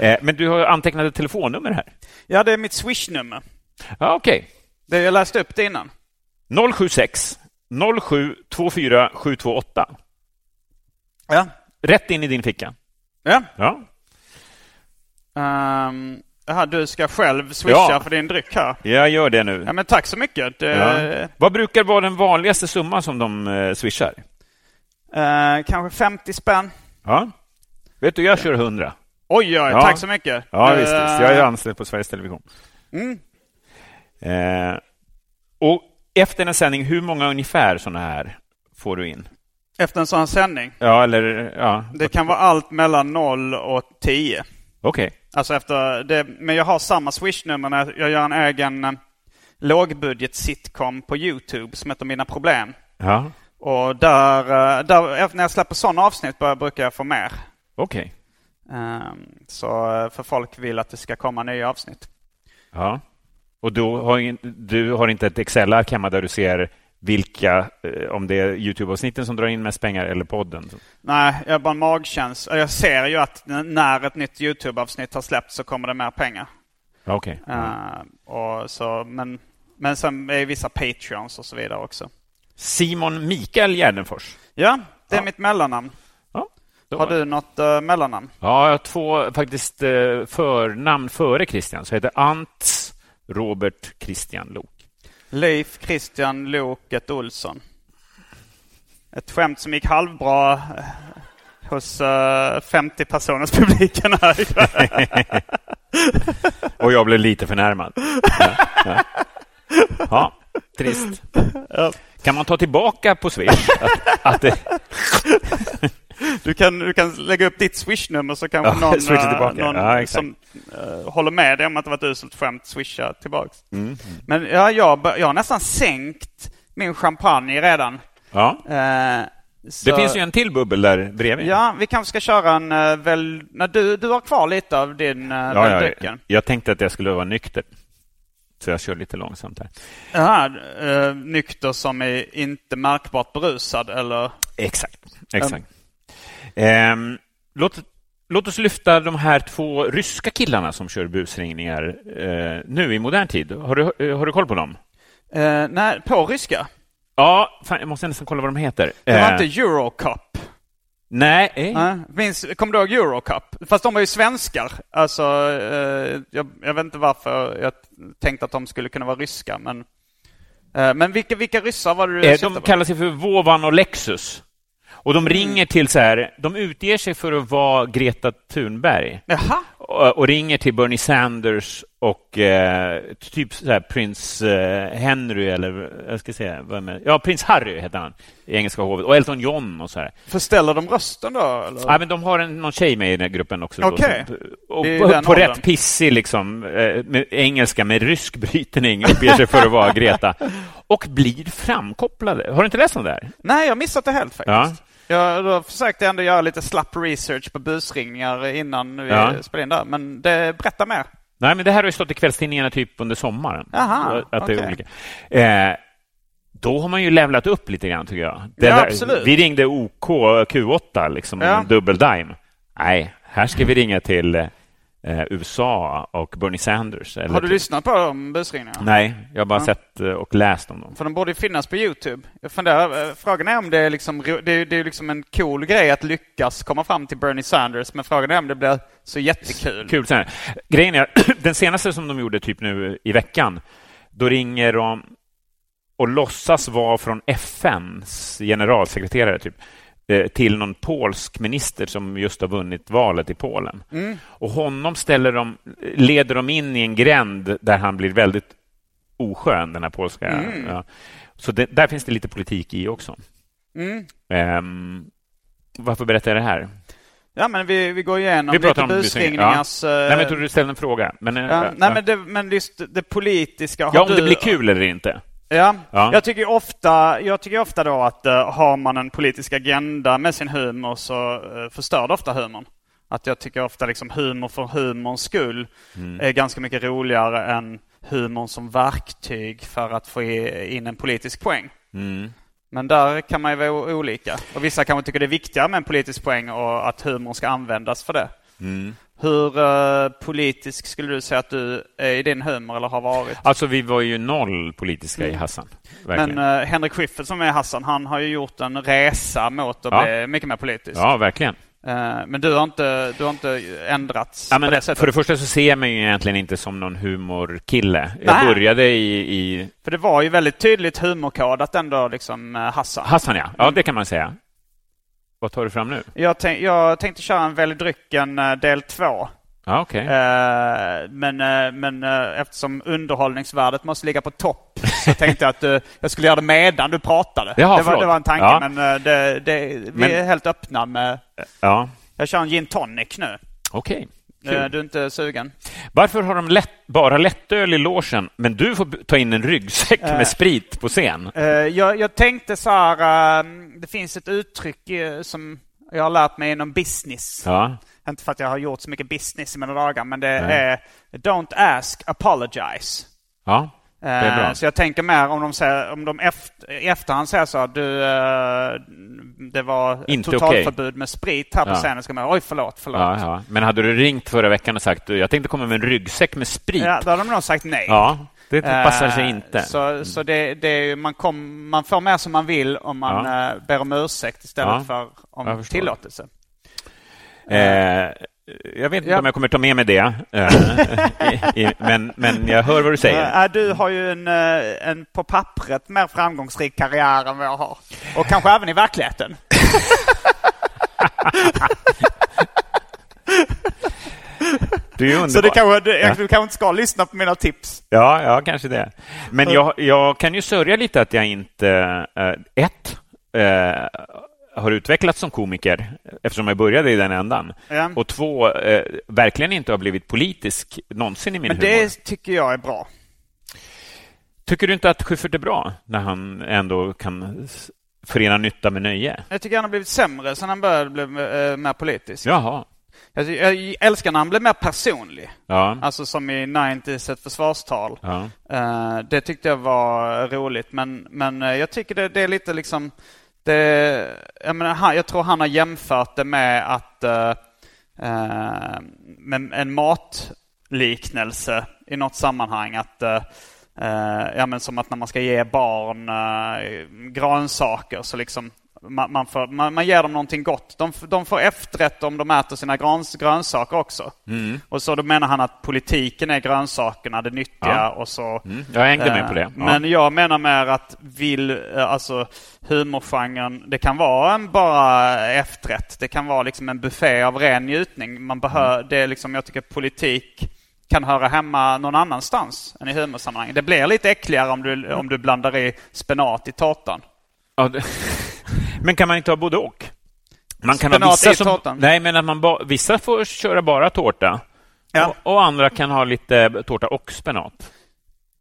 eh, men du har antecknat ett telefonnummer här. Ja, det är mitt Swish-nummer. Ja, okej. Det jag läste upp det innan. 076 0724 728. Ja. Rätt in i din ficka. Ja. Ja. Um, aha, du ska själv swisha Ja. för din dryck här. Jag gör det nu. Ja, men tack så mycket. Det, Ja. Vad brukar vara den vanligaste summan som de eh, swishar? eh, kanske 50 spänn. Ja. Vet du, jag kör 100. Oj, oj, Ja. tack så mycket. Ja, visst, visst. Jag är anställd på Sveriges Television. Mm. Eh, och efter en sändning, hur många ungefär sådana här får du in? Efter en sån sändning. Ja, eller ja. Det kan vara allt mellan 0 och 10. Okej. Alltså efter det, men jag har samma Swish-nummer när jag gör en egen eh, lågbudget-sitcom på YouTube som heter Mina Problem. Ja, Och där, eh, där efter- när jag släpper sådana avsnitt brukar jag få mer. okej. Ehm, Så eh, för folk vill att det ska komma nya avsnitt. Ja. Och då har in, du har inte ett Excel-ark hemma där du ser vilka, eh, om det är YouTube-avsnitten som drar in mest pengar eller podden? Nej, jag har bara en magkänsla. Jag ser ju att när ett nytt YouTube-avsnitt har släppts så kommer det mer pengar. Okej. Ehm, och så, men, men sen är vissa Patreons och så vidare också. Simon Mikael Gärdenfors. Ja, det är Ja. mitt mellannamn. Ja, Har du något uh, mellannamn? Ja, jag har två faktiskt eh, förnamn före Christian. Så jag heter Ants Robert Christian Lok. Leif Christian Loket Olsson. Ett skämt som gick halvbra eh, hos eh, 50 personers publiken här. Och jag blev lite förnärmad. Ja, ja. ja trist. Kan man ta tillbaka på Swish att, att det, Du kan, du kan lägga upp ditt Swish-nummer så kanske Ja, någon, eh, tillbaka. någon Ja, som eh, håller med dig om att det var ett uselt skämt swishar tillbaks. Mm. Men ja, jag, jag har nästan sänkt min champagne redan. ja. Det så- finns ju en till bubbel där bredvid. Ja, vi kanske ska köra en uh, väl... När du, du har kvar lite av din uh, ja, ja, drycken. jag tänkte att jag skulle vara nykter. Så jag kör lite långsamt här. Jaha, eh, nykter som är inte märkbart berusad eller? Exakt. exakt. Ehm, låt, låt oss lyfta de här två ryska killarna som kör busringningar eh, nu i modern tid. Har du, eh, har du koll på dem? Uh, nej, på ryska. Ja, fan, jag måste nästan kolla vad de heter. Det var Eh, inte Eurocup. Nej, eh, minns, kommer du ihåg Eurocup? Fast de var ju svenskar. Alltså, eh, jag, jag vet inte varför jag tänkte att de skulle kunna vara ryska, men... eh, men vilka, vilka ryssar var det du Eh, de kallar sig för Vovan och Lexus. Och de ringer till så här, de utger sig för att vara Greta Thunberg och, och ringer till Bernie Sanders och eh, typ så här prins eh, Henry eller jag ska säga, vad är? Ja, prins Harry heter han i engelska hovet och Elton John och så här. förställer de rösten då? Eller? Ja, men de har en, någon tjej med i den här gruppen också. då, Okej. som- och är på, rätt pissig liksom, eh, med engelska med rysk brytning uppger sig för att vara Greta och blir framkopplade. Har du inte läst om det här? Nej, jag har missat det helt faktiskt. Ja. Jag då försökte jag ändå göra lite slapp research på busringningar innan vi Ja. spelade in där, men det, berätta mer. Nej, men det här har ju stått i kvällstidningarna typ under sommaren. Aha, att det är olika. Eh, då har man ju levlat upp lite grann, tycker jag. Det Ja, där- absolut. Vi ringde OK Q8, liksom, Ja. en dubbel dime. Nej, här ska vi ringa till eh, USA och Bernie Sanders. Eller Har du till- lyssnat på de busringningarna? Nej, jag har bara Ja. sett eh, och läst om dem. För de borde ju finnas på Youtube. Jag funderar, eh, frågan är om det är liksom, det är, det är liksom en cool grej att lyckas komma fram till Bernie Sanders, men frågan är om det blir så jättekul. Kul. Här. Grejen är, den senaste som de gjorde typ nu i veckan, då ringer de och låtsas vara från FNs generalsekreterare typ, eh, till någon polsk minister som just har vunnit valet i Polen. Och honom ställer de, leder de in i en gränd där han blir väldigt oskön, den här polska... Ja. Så det, där finns det lite politik i också. Mm. Ehm, varför berättar jag det här? Ja, men vi, vi går igenom Vi lite pratar om busringningars... Ja. Nej, eh, men jag trodde du ställde en fråga. Men, eh, ja, nej, men, det, men just det politiska... har ja, om du, det blir kul eller inte. Ja. Ja. Jag tycker ofta, jag tycker ofta då att uh, har man en politisk agenda med sin humor så uh, förstör det ofta humorn. Att jag tycker ofta liksom humor för humorns skull Mm. är ganska mycket roligare än humorn som verktyg för att få in en politisk poäng. Mm. Men där kan man ju vara olika. Och vissa kanske tycker det är viktigare med en politisk poäng och att humorn ska användas för det. Mm. Hur uh, politisk skulle du säga att du är i din humor eller har varit? Alltså, vi var ju noll politiska i Hassan. Verkligen. Men uh, Henrik Schyffert som är Hassan, han har ju gjort en resa mot att Ja. bli mycket mer politisk. ja, verkligen. Eh, men du har inte, du har inte ändrats Ja, det sättet? för det första så ser jag mig ju egentligen inte som någon humorkille. Jag började i, i För det var ju väldigt tydligt humorkodat ändå, liksom uh, Hassan. Hassan, ja. Ja, det kan man säga. Vad tar du fram nu? Jag, tänk, jag tänkte köra en Välj drycken eh, del två. Ja, okej. Eh, men eh, men eftersom underhållningsvärdet måste ligga på topp så tänkte jag att eh, jag skulle göra det medan du pratade. Jaha, det, var, det var en tanke, Ja. men det, det, vi Men- är helt öppna med... Ja, Jag kör en gin tonic nu. okej. Eh, Kul. du är inte sugen? Varför har de lätt, bara lättöl i logen, men du får ta in en ryggsäck Eh. med sprit på scen? Eh, jag, jag tänkte så här, eh, det finns ett uttryck eh, som jag har lärt mig inom business. Ja. Inte för att jag har gjort så mycket business i mina dagar, men det Nej. är Don't ask, apologize. Ja, Eh, Så jag tänker mer om de, säger, om de efter, i efterhand säger så, du, eh, det var Inte totalförbud med sprit här på Ja. scenen. Ska man, Oj, förlåt, förlåt. Ja, ja. Men hade du ringt förra veckan och sagt jag tänkte komma med en ryggsäck med sprit? Ja, då hade de nog sagt nej. Ja, det passar sig Eh, inte. Så, så det, det man, kom, man får mer som man vill om man Ja. eh, ber om ursäkt istället för om tillåtelse. Eh, jag vet inte Ja. om jag kommer ta med mig det, eh, men, men jag hör vad du säger. Eh, du har ju en, eh, en på pappret mer framgångsrik karriär än vad jag har. Och kanske även i verkligheten. Du är. Så det kanske, du, Ja. du kanske inte ska lyssna på mina tips. Ja, ja, kanske det. Men jag, jag kan ju sörja lite att jag inte, eh, ett, eh, har utvecklats som komiker eftersom jag började i den ändan. Ja. Och två, eh, verkligen inte har blivit politisk någonsin i min Men humor. det tycker jag är bra. Tycker du inte att Schyffert är bra när han ändå kan förena nytta med nöje? Jag tycker han har blivit sämre sen han började bli eh, mer politisk. Jaha. Jag, jag älskar när han blev mer personlig. Ja. Alltså som i 90s ett försvarstal. ja. Eh, det tyckte jag var roligt. Men, men eh, jag tycker det, det är lite liksom... Det, jag, menar, han, jag tror han har jämfört det med att... eh, eh med en matliknelse i något sammanhang. Att, eh, eh, ja, men som att när man ska ge barn eh, grönsaker så liksom man, man, får, man, man ger dem någonting gott. De, de får efterrätt om de äter sina gröns, grönsaker också. Och så då menar han att politiken är grönsakerna, det nyttiga Ja. och så... Mm, jag hängde med på det. Eh, Ja. Men jag menar mer att vill, eh, alltså humorgenren, det kan vara en bara efterrätt. Det kan vara liksom en buffé av ren njutning. Man behöver, Mm. det är liksom, jag tycker politik kan höra hemma någon annanstans än i humorsammanhang. Det blir lite äckligare om du, om du blandar i spenat i tårtan. Ja, det... Men kan man inte ha både och? Man kan Spenat ha vissa som... tårtan. Nej, men att man ba... vissa får köra bara tårta. Ja. Och, och andra kan ha lite tårta och spenat.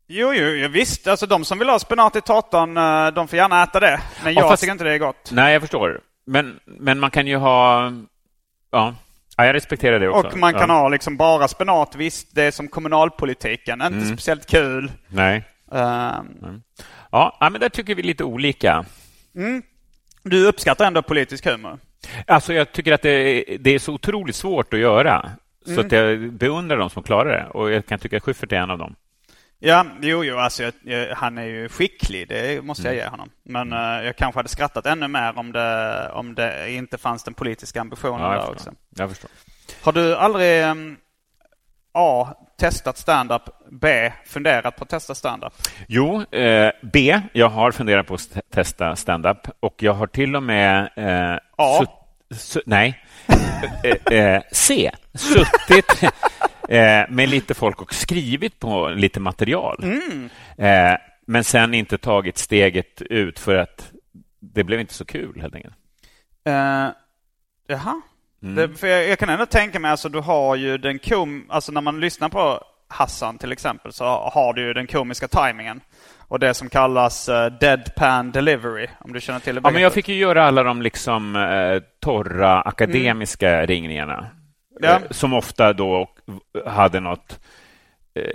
Jo, jo, jo, visst. Alltså de som vill ha spenat i tårtan, eh, de får gärna äta det. Men Ja, jag fast- tycker inte det är gott. Nej, jag förstår. Men, men man kan ju ha... Ja, ja jag respekterar det också. Och man kan ja. ha liksom bara spenat, visst. Det är som kommunalpolitiken. Inte Mm. speciellt kul. Nej. Ehm, Ja, ja, men där tycker vi lite olika. Du uppskattar ändå politisk humor? Alltså, jag tycker att det, det är så otroligt svårt att göra. Så Mm. att jag beundrar de som klarar det. Och jag kan tycka att Schyffert är en av dem. Ja, jo, jo, alltså jag, jag, han är ju skicklig, det måste jag ge honom. Men eh, jag kanske hade skrattat ännu mer om det, om det inte fanns den politiska ambitionen Ja, där jag, också. förstår. jag förstår. Har du aldrig ehm, A. Testat stand-up, B. Funderat på att testa stand-up? Jo, eh, B. Jag har funderat på att st- testa stand-up och jag har till och med... Eh, A. sutt- su- nej. eh, eh, C. Suttit eh, med lite folk och skrivit på lite material. Eh, men sen inte tagit steget ut för att det blev inte så kul helt enkelt. Uh, jaha? Mm. Det, för jag, jag kan ändå tänka mig, alltså du har ju den kom... Alltså när man lyssnar på Hassan till exempel så har du ju den komiska tajmingen. Och det som kallas eh, deadpan delivery, om du känner till det. Ja, men jag fick ju göra alla de liksom eh, torra akademiska ringningarna. Ja. Eh, som ofta då hade något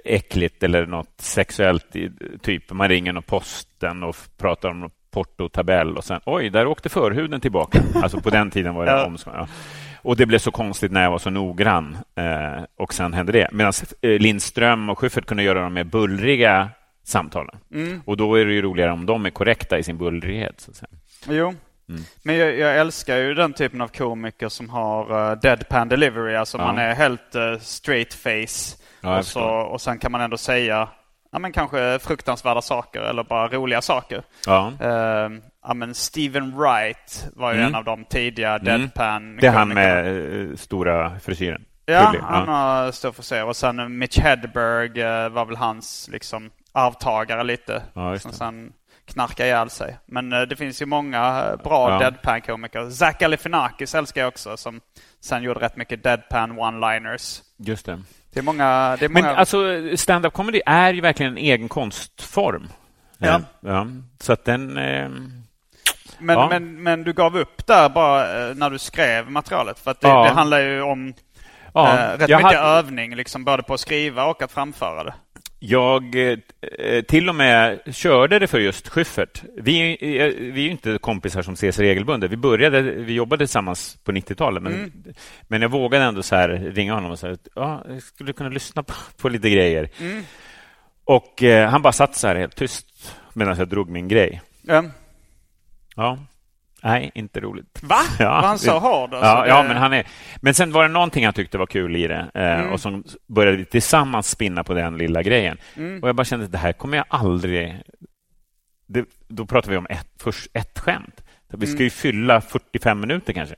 äckligt eller något sexuellt. I, typ man ringer någon posten och pratar om portotabell och sen oj, där åkte förhuden tillbaka. Alltså på den tiden var det Ja. Ja. Och det blev så konstigt när jag var så noggrann. Eh, och sen hände det. Medan eh, Lindström och Schyffert kunde göra de mer bullriga samtalen. Mm. Och då är det ju roligare om de är korrekta i sin bullrighet. Så. Jo. Mm. Men jag, jag älskar ju den typen av komiker som har uh, deadpan delivery. Alltså Ja. man är helt uh, straight face. Ja, och, så, och sen kan man ändå säga ja, men kanske fruktansvärda saker eller bara roliga saker. Ja. Uh, ja, men Steven Wright var ju Mm. en av de tidiga deadpan Det är han med eh, stora frisyren. Ja, han har stor frisyr. Och sen uh, Mitch Hedberg uh, var väl hans liksom arvtagare lite. Ja, som sen knarkade ihjäl sig. Men det finns ju många bra Ja. deadpan-komiker. Zach Galifianakis älskar jag också som sen gjorde rätt mycket deadpan one-liners. Just det. Det är många... Det är Men många alltså, stand-up comedy är ju verkligen en egen konstform. Ja. Eh, ja. Så att den... Eh, men, ja. men, men du gav upp där bara uh, när du skrev materialet. För att det, Ja. det handlar ju om ja, uh, rätt jag, mycket hade- övning, liksom både på att skriva och att framföra det. jag eh, eh, till och med körde det för just Schyffert. Vi, eh, vi är ju inte kompisar som ses regelbundet. Vi började, vi jobbade tillsammans på 90-talet, men, Mm. men jag vågade ändå så här ringa honom och säga att ja, jag skulle kunna lyssna på, på lite grejer. Mm. Och eh, han bara satt så här helt tyst medan jag drog min grej. Ja. Ja. Nej, inte roligt. Va? Ja, var han så hård? Alltså, ja, det- ja, men han är... Men sen var det någonting han tyckte var kul i det eh, Mm. och som började vi tillsammans spinna på den lilla grejen. Mm. Och jag bara kände att det här kommer jag aldrig... Det, då pratar vi om ett, först ett skämt. Vi ska Mm. ju fylla 45 minuter kanske.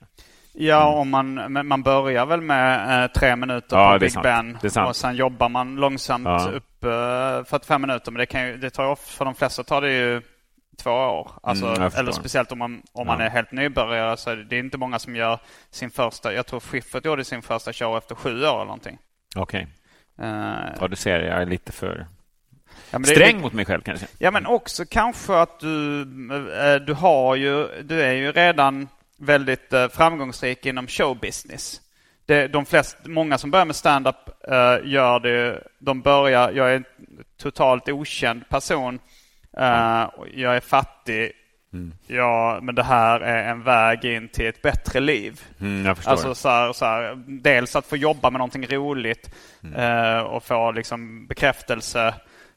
Ja, om man, men man börjar väl med eh, tre minuter Ja, på Big sant. Ben och sen jobbar man långsamt Ja. upp eh, 45 minuter. Men det, kan ju, det tar ju för de flesta tar det ju två år. Alltså, Mm, eller speciellt om man, om man Ja. är helt nybörjare så det, är inte många som gör sin första, jag tror Schyffert gjorde sin första show efter sju år eller någonting. Okej. Eh, Ja, du ser, jag är lite för ja, sträng det- mot mig själv kanske. Ja, men också kanske att du, eh, du har ju, du är ju redan väldigt eh, framgångsrik inom showbusiness. Det, de flest, många som börjar med stand-up gör det, de börjar, jag är en totalt okänd person, och jag är fattig, ja, men det här är en väg in till ett bättre liv. Mm. Alltså så här, så här, dels att få jobba med någonting roligt Mm. eh, och få liksom bekräftelse.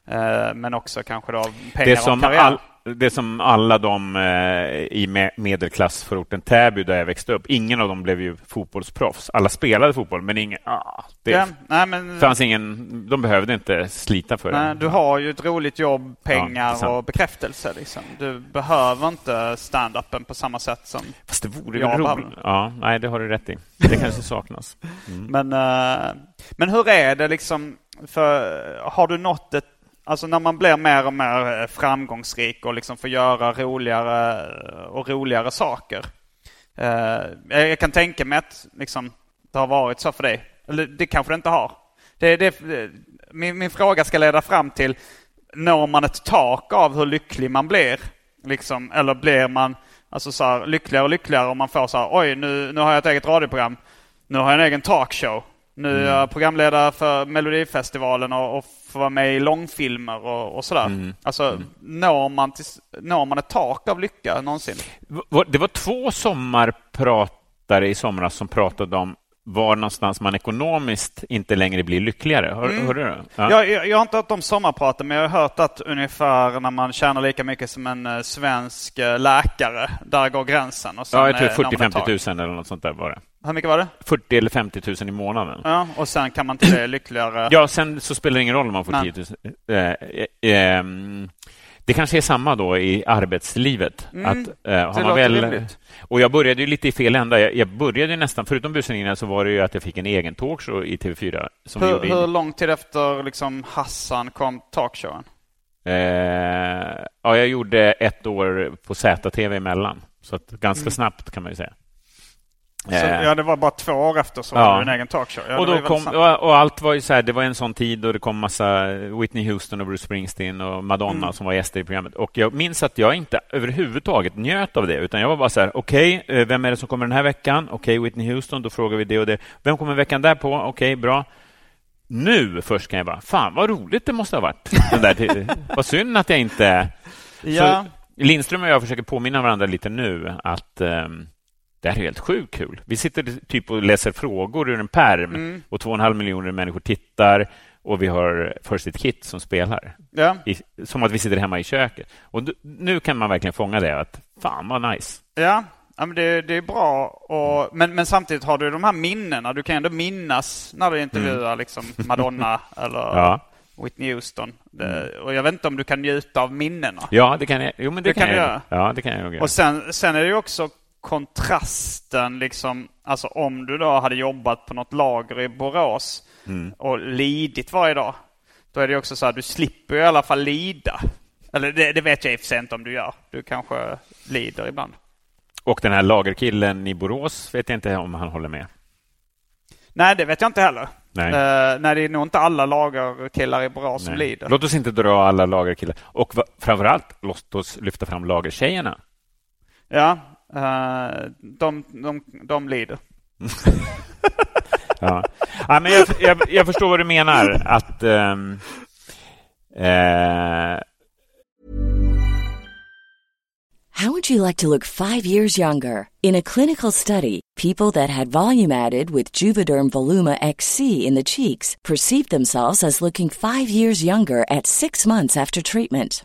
Eh, men också kanske då pengar det, och som karriär. all, det som alla de eh, i me- medelklassförorten Täby där jag växte upp, ingen av dem blev ju fotbollsproffs. Alla spelade fotboll, men ingen, ah, det ja, nej, men, fanns ingen, de behövde inte slita för nej, det. du har ju ett roligt jobb, Ja, pengar sant. och bekräftelse. Liksom. Du behöver inte stand-upen på samma sätt som... Fast det vore Ja, behöver roligt. Ja, nej, det har du rätt i. Det kanske saknas. Men, eh, men hur är det liksom? För har du nått ett Alltså när man blir mer och mer eh, framgångsrik och liksom får göra roligare eh, och roligare saker. Eh, jag kan tänka mig att liksom, det har varit så för dig. Eller det kanske det inte har. Det, det, det, min, min fråga ska leda fram till, når man ett tak av hur lycklig man blir? Liksom, eller blir man alltså så här, lyckligare och lyckligare om man får så här, oj nu, nu har jag ett eget radioprogram. Nu har jag en egen talkshow. Nu är jag programledare för Melodifestivalen och, och får vara med i långfilmer och, och sådär. Alltså, Når, man till, når man ett tak av lycka någonsin? Det var två sommarpratare i somras som pratade om var någonstans man ekonomiskt inte längre blir lyckligare. Hör, Hörde du? Ja. Jag, jag, har inte hört dem sommarprata, men jag har hört att ungefär när man tjänar lika mycket som en eh, svensk eh, läkare, där går gränsen. Och ja, jag tror eh, når man ett 40-50 tak. 000 eller något sånt där var det. Hur mycket var det? 40 eller 50 000 i månaden. Ja, och sen kan man till det lyckligare. Ja, sen så spelar det ingen roll om man får Nej. 10 000. Eh, eh, ehm, det kanske är samma då i arbetslivet. Mm, Att, eh, har man väl, rimligt. och jag började ju lite i fel ända. Jag, jag började nästan, förutom busringningarna, så var det ju att jag fick en egen talkshow i TV4. Som hur, gjorde hur lång tid efter liksom Hassan kom talkshowen? Eh, ja, jag gjorde ett år på ZTV emellan. Så att ganska snabbt kan man ju säga. Så, Eh, ja, det var bara två år efter så Ja. var du en egen talkshow. Ja, och, då kom, och, allt var ju så här, det var en sån tid då det kom massa Whitney Houston och Bruce Springsteen och Madonna Mm. som var gäster i programmet. Och jag minns att jag inte överhuvudtaget njöt av det, utan jag var bara så här, okej, eh, vem är det som kommer den här veckan? Okej, Whitney Houston, då frågar vi det och det. Vem kommer veckan därpå? Okej, bra. Nu först kan jag bara, fan vad roligt det måste ha varit. Den där vad synd att jag inte... Ja. Så Lindström och jag försöker påminna varandra lite nu att ehm, det här är helt sjukt kul. Vi sitter typ och läser frågor ur en perm Mm. och två och en halv miljoner människor tittar och vi har First It Kit som spelar. Ja. I, som att vi sitter hemma i köket. Och nu kan man verkligen fånga det att fan vad nice. Ja, ja men det, det är bra. Och, men, men samtidigt har du de här minnena. Du kan ändå minnas när du intervjuar liksom Madonna eller Mm. Ja, Whitney Houston. Det, och jag vet inte om du kan njuta av minnena. ja det kan jag. Jo, men det, Det kan jag göra. Ja, det kan jag. Och sen, sen är det ju också kontrasten liksom. Alltså om du då hade jobbat på något lager i Borås Mm. och lidit varje dag. Då är det också så här, du slipper i alla fall lida. Eller det, det vet jag i och för sig inte om du gör. Du kanske lider ibland. Och den här lagerkillen i Borås vet jag inte om han håller med. Nej, det vet jag inte heller. Nej. Eh, nej, det är nog inte alla lagerkillar i Borås som Nej. lider. Låt oss inte dra alla lagerkillar. Och framförallt, låt oss lyfta fram lagertjejerna. Ja, eh, de, de, de lider. Ja. ja, men jag, jag, jag förstår vad du menar. Att... ehm, eh, How would you like to look five years younger? In a clinical study, people that had volume added with Juvederm Voluma XC in the cheeks perceived themselves as looking five years younger at six months after treatment.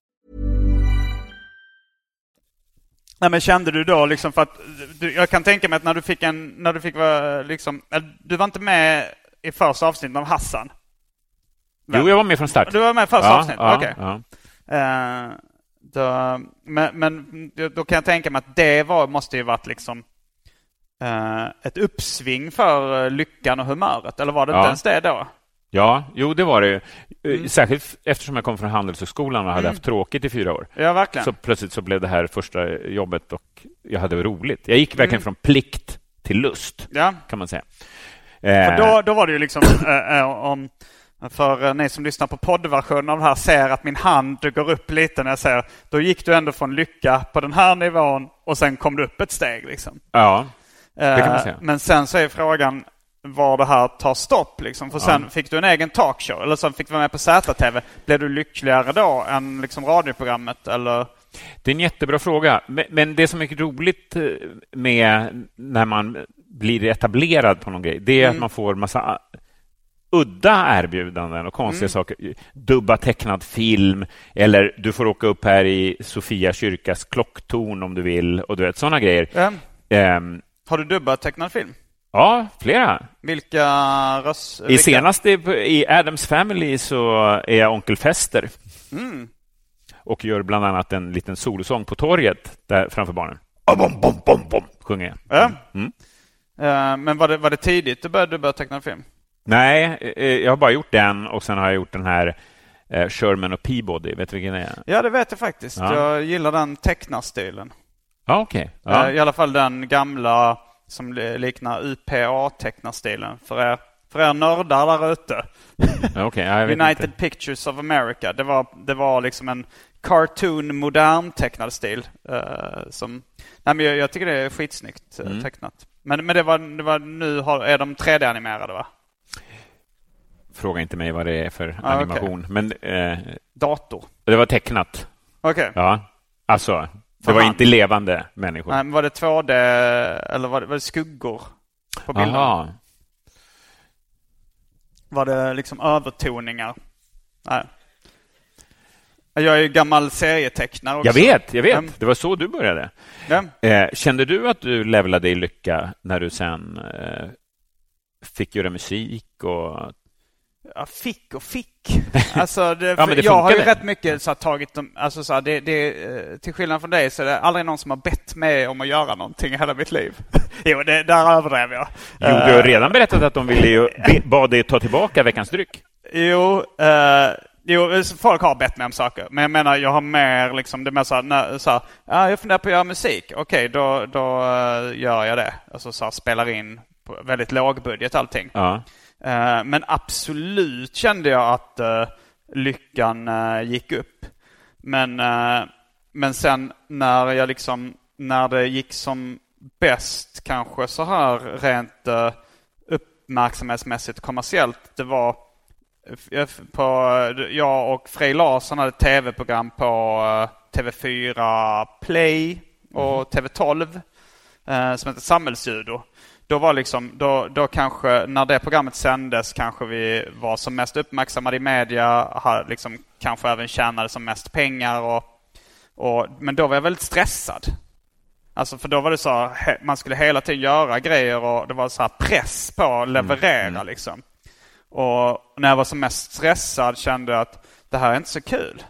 Nej, men kände du då liksom för att du, jag kan tänka mig att när du fick en, när du fick vara liksom, eh, du var inte med i första avsnittet av Hassan? Jo, jag var med från start. Du var med i första ja, avsnittet? Ja, Okej. ja. Eh, då, men, men då kan jag tänka mig att det var, måste ju varit liksom eh, ett uppsving för lyckan och humöret, eller var det inte ens det då? Ja, jo, det var det ju. Mm. Eh, Särskilt eftersom jag kom från Handelshögskolan och hade haft tråkigt i fyra år. Ja, verkligen. Så plötsligt så blev det här första jobbet och jag hade roligt. Jag gick verkligen från plikt till lust, ja. kan man säga. För Eh, då, då var det ju liksom, eh, eh, om, för eh, ni som lyssnar på poddversionen av det här ser att min hand går upp lite när jag säger, då gick du ändå från lycka på den här nivån och sen kom du upp ett steg. Liksom. Ja, Eh, kan man säga. Men sen så är frågan var det här tar stopp. Liksom. För sen fick du en egen talkshow, eller så fick du vara med på ZTV. Blev du lyckligare då än liksom radioprogrammet? Eller? det är en jättebra fråga. Men, det som är roligt eh, med när man blir etablerad på någon grej, det är Mm. att man får massa udda erbjudanden och konstiga Mm. saker. Dubba tecknad film eller du får åka upp här i Sofia kyrkas klocktorn om du vill och du vet sådana grejer. Eh, Ehm, har du dubbat tecknad film? Ja, flera. Vilka röst... I vilka- senaste i Adams Family så är jag onkel Fester Mm. och gör bland annat en liten solosång på torget där framför barnen. Bom, bom, bom, bom, sjunger jag. Ja. Mm. Eh, men var det, var det tidigt du började dubba tecknad film? Nej, eh, jag har bara gjort den och sen har jag gjort den här eh, Sherman och Peabody. Vet du vilken det är? Ja, det vet jag faktiskt. Ja. Jag gillar den tecknarstilen. Ja, okej. Ja. Eh, I alla fall den gamla som li- liknar UPA-tecknarstilen. För er, för er nördar där ute. Vet United inte. Pictures of America. Det var, det var liksom en cartoon, modern tecknad stil. eh, som, nej, men jag, jag tycker det är skitsnyggt eh, Mm. tecknat. Men, men det var, det var nu har, är de 3D-animerade va? Fråga inte mig vad det är för Ah, animation. Men eh, Dator. det var tecknat. Okej. Ja, alltså. Det var inte levande människor. Nej, men var det 2D eller var det, var det skuggor på bilden? Jaha. Var det liksom övertoningar? Nej. Jag är ju gammal serietecknare också. Jag vet, jag vet. Mm. Det var så du började. Ja. Eh, kände du att du levlade i lycka när du sen eh, fick göra musik och Ja, fick och fick. Alltså, det, Ja, jag har ju rätt mycket så här, tagit dem, alltså så här, det, det, eh, till skillnad från dig så är det aldrig någon som har bett mig om att göra någonting i hela mitt liv. jo, det, där överdrev jag. Jo, du har redan berättat att de ville ju, be, bad dig ta tillbaka veckans dryck. Jo, eh, jo, folk har bett mig om saker. Men jag menar, jag har mer liksom, det är mer så här, när, så här ja, jag funderar på att göra musik. Okej, då, då eh, gör jag det. Alltså så här, spelar in på väldigt låg budget allting. Ja. Eh, men absolut kände jag att eh, lyckan eh, gick upp. Men, eh, men sen när jag liksom, när det gick som bäst kanske så här rent uppmärksamhetsmässigt kommersiellt. Det var på, jag och Frej Larsson hade tv-program på eh, TV4 Play och TV12 eh, som heter Samhällsjudo. Då var liksom, då, då kanske, när det programmet sändes kanske vi var som mest uppmärksammade i media, har liksom kanske även tjänade som mest pengar och, och men då var jag väldigt stressad. Alltså för då var det så man skulle hela tiden göra grejer och det var så press på att leverera mm. liksom. Och när jag var som mest stressad kände jag att det här är inte så kul.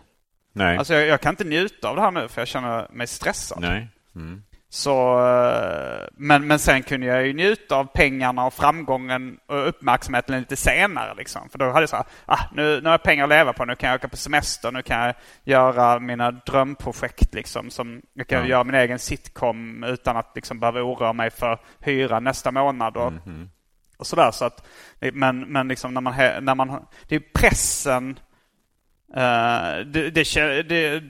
Nej. Alltså jag, jag kan inte njuta av det här nu för jag känner mig stressad. Nej. Mm. Så, eh, men, men sen kunde jag ju njuta av pengarna och framgången och uppmärksamheten lite senare. Liksom. För då hade jag så här, ah, nu, nu har jag pengar att leva på, nu kan jag åka på semester, nu kan jag göra mina drömprojekt. Liksom, som, jag kan ja. göra min egen sitcom utan att liksom, behöva oroa mig för hyra nästa månad. Och, mm och sådär. Så att, men men liksom när man, när man, det är pressen Uh, det, det, det,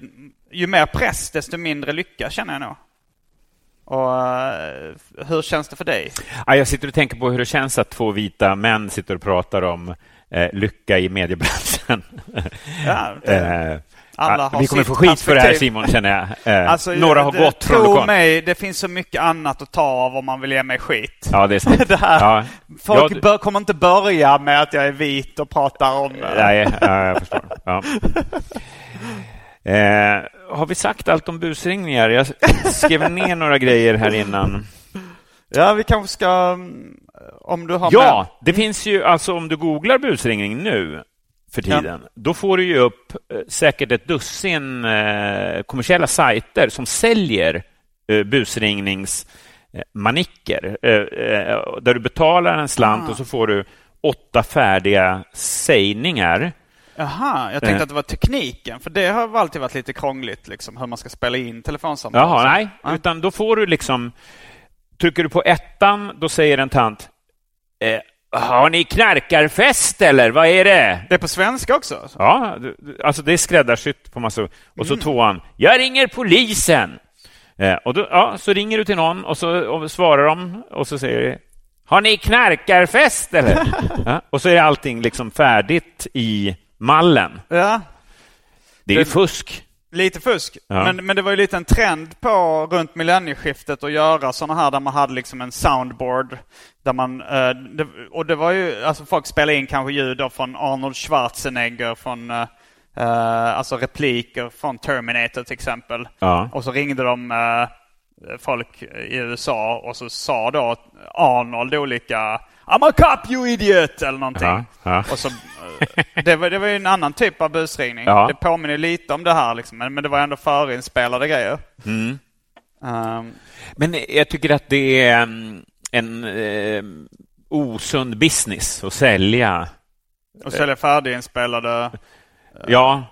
ju mer press, desto mindre lycka känner jag nog. Och, uh, hur känns det för dig? Ja, jag sitter och tänker på hur det känns att två vita män sitter och pratar om eh, lycka i mediebranschen. Ja, det, alla vi kommer få skit för det här Simon, känner jag. Eh, alltså, några har det, gått från lokal. mig, det finns så mycket annat att ta av om man vill ge mig skit. Ja, det är sant. det här, ja. Folk ja, bör, kommer inte börja med att jag är vit och pratar om... Nej, ja, jag förstår. Ja. Eh, har vi sagt allt om busringningar? Jag skrev ner några grejer här innan. Ja, vi kanske ska... Mm, om du har Ja, med. det finns ju alltså om du googlar busringning nu för tiden, ja. då får du ju upp eh, säkert ett dussin eh, kommersiella sajter som säljer eh, busringningsmanicker. Eh, eh, där du betalar en slant ah. och så får du åtta färdiga sägningar Jaha, jag tänkte eh. att det var tekniken. För det har alltid varit lite krångligt, liksom, hur man ska spela in telefonsamtal. Jaha, nej. Ja. Utan då får du liksom... Trycker du på ettan, då säger en tant eh, har ni knarkarfest eller vad är det? Det är på svenska också? Ja, alltså det är skräddarsytt på massor. Och så mm. tvåan, jag ringer polisen. Eh, och då, ja, så ringer du till någon och så och svarar de och så säger du, har ni knarkarfest eller? ja, och så är allting liksom färdigt i mallen. Ja. Det är det, fusk. Lite fusk. Ja. Men, men det var ju lite en trend på runt millennieskiftet att göra sådana här där man hade liksom en soundboard. Där man, eh, och det var ju, alltså folk spelade in kanske ljud från Arnold Schwarzenegger, från eh, alltså repliker från Terminator till exempel. Ja. Och så ringde de eh, folk i USA och så sa då Arnold olika I'm a cop you idiot! Eller någonting. Ja, ja. Och så, eh, det, var, det var ju en annan typ av busringning. Ja. Det påminner lite om det här liksom, men, men det var ändå förinspelade grejer. Mm. Um, men jag tycker att det är en, en eh, osund business att sälja. Och sälja färdiginspelade... Ja.